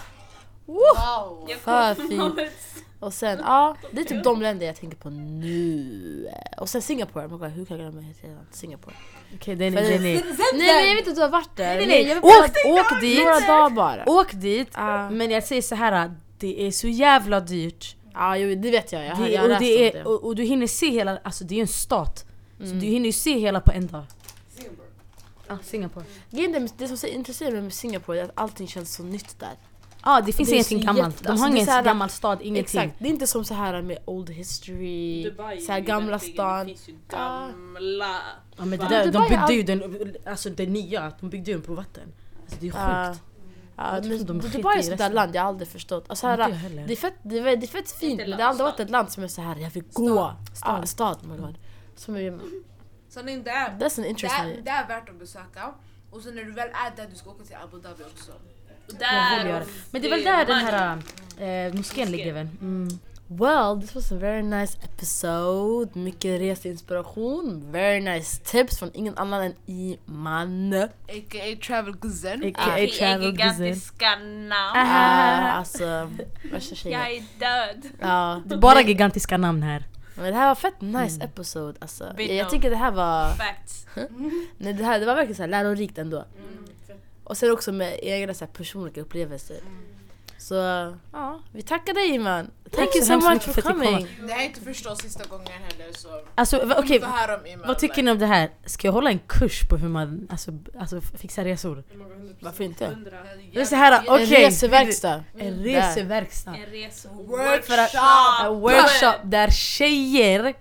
Wow! För fint. Och sen, ja, det är typ de länder jag tänker på nu. Och sen Singapore, oh my God, hur kan jag glömma tiden? Singapore. Okej den För är, det- den är. Nej men jag vet inte om du har varit där. Nej, nej, nej. jag vill Åk bara åk dit, några dagar bara. Åk dit, Ah. men jag säger så här det är så jävla dyrt. Ja, jo, det vet jag. Jag har, Det, jag har och, läst det om är, det. och, och du hinner se hela, alltså det är ju en stat. Så Mm. du hinner ju se hela på en dag. Singapore. Ah, Singapore. Grejen är, Det som så intresserar mig med Singapore är att allting känns så nytt där. Ja ah, det finns Det ingenting så gammalt. jätte- De alltså, har ingen så här- gammal stad, ingenting. Exakt, det är inte som så här med old history, Dubai så här gamla stan. Finns ju Ah. gamla... Ja, men det där, de byggde ju den, alltså det nya, de byggde ju den på vatten. Alltså det är Ja. sjukt. Ja, Jag tror men de Dubai är ett sånt där land jag aldrig förstått. Alltså, här, det, är fett, det, är, det är fett fint men det har aldrig varit ett land som är så här jag vill gå. Stad. Ah, stad, oh my god. Som är, det är, that's an det, är, det är värt att besöka. Och sen när du väl är där, du ska åka till Abu Dhabi också. Där! vill göra det. Men det är väl där den här eh, moskén ligger väl? Mm. Well, this was a very nice episode. Mycket reseinspiration, very nice tips från ingen annan än Iman. A.k.a. Travel Guzen. A.k.a. I travel gigantiska namn. Ah, alltså, värsta tjejen. Jag är död. Ja, Det är bara gigantiska namn här. men det här var fett nice episode alltså. Jag, jag tycker det här var, Facts. nej, det här det var verkligen så här lärorikt ändå. Mm. Och sen också med egna så här personliga upplevelser. Så ja, vi tackar dig Iman. Thank you so much mycket for för att ni kom. coming. Det här är inte första och sista gången heller så... Alltså va- vi okej, får höra om Iman. vad tycker ni om det här? Ska jag hålla en kurs på hur man alltså, alltså, fixar resor? My God, 100%. Varför inte? Det är så här, En okej. reseverkstad. En reseverkstad. En att, en workshop där tjejer,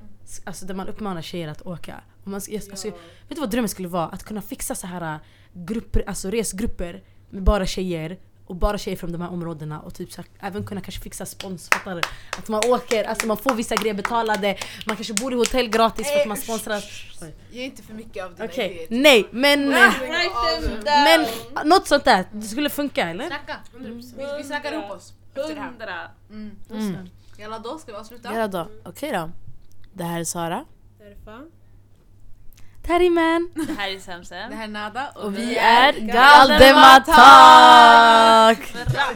alltså där man uppmanar tjejer att åka. Och man, alltså, vet du vad drömmen skulle vara? Att kunna fixa så här grupper, alltså resgrupper med bara tjejer och bara tjejer från de här områdena och typ så här, även kunna kanske fixa spons, fattar du? Att man åker, alltså man får vissa grejer betalade, man kanske bor i hotell gratis för att man sponsrar. Ge inte för mycket av dina Okej, idéer. nej men... eh, Men något sånt där, det skulle funka eller? Snacka! Vi, vi snackar ihop oss efter det här. Mm. Mm. Jalla då, ska vi avsluta? Ja då, okej då. Det här är Sara. Därför. Tariman! Det här är er Samsen. Det här är er Nada Och vi är Galdematak!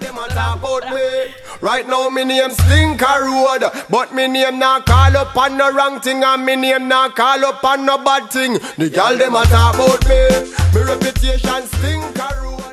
Them a me. Right now, me name Slinker Road, but me name not call up on no wrong thing, and me name not call up on no bad thing. The girl them a talk about me. Me reputation Slinker Road.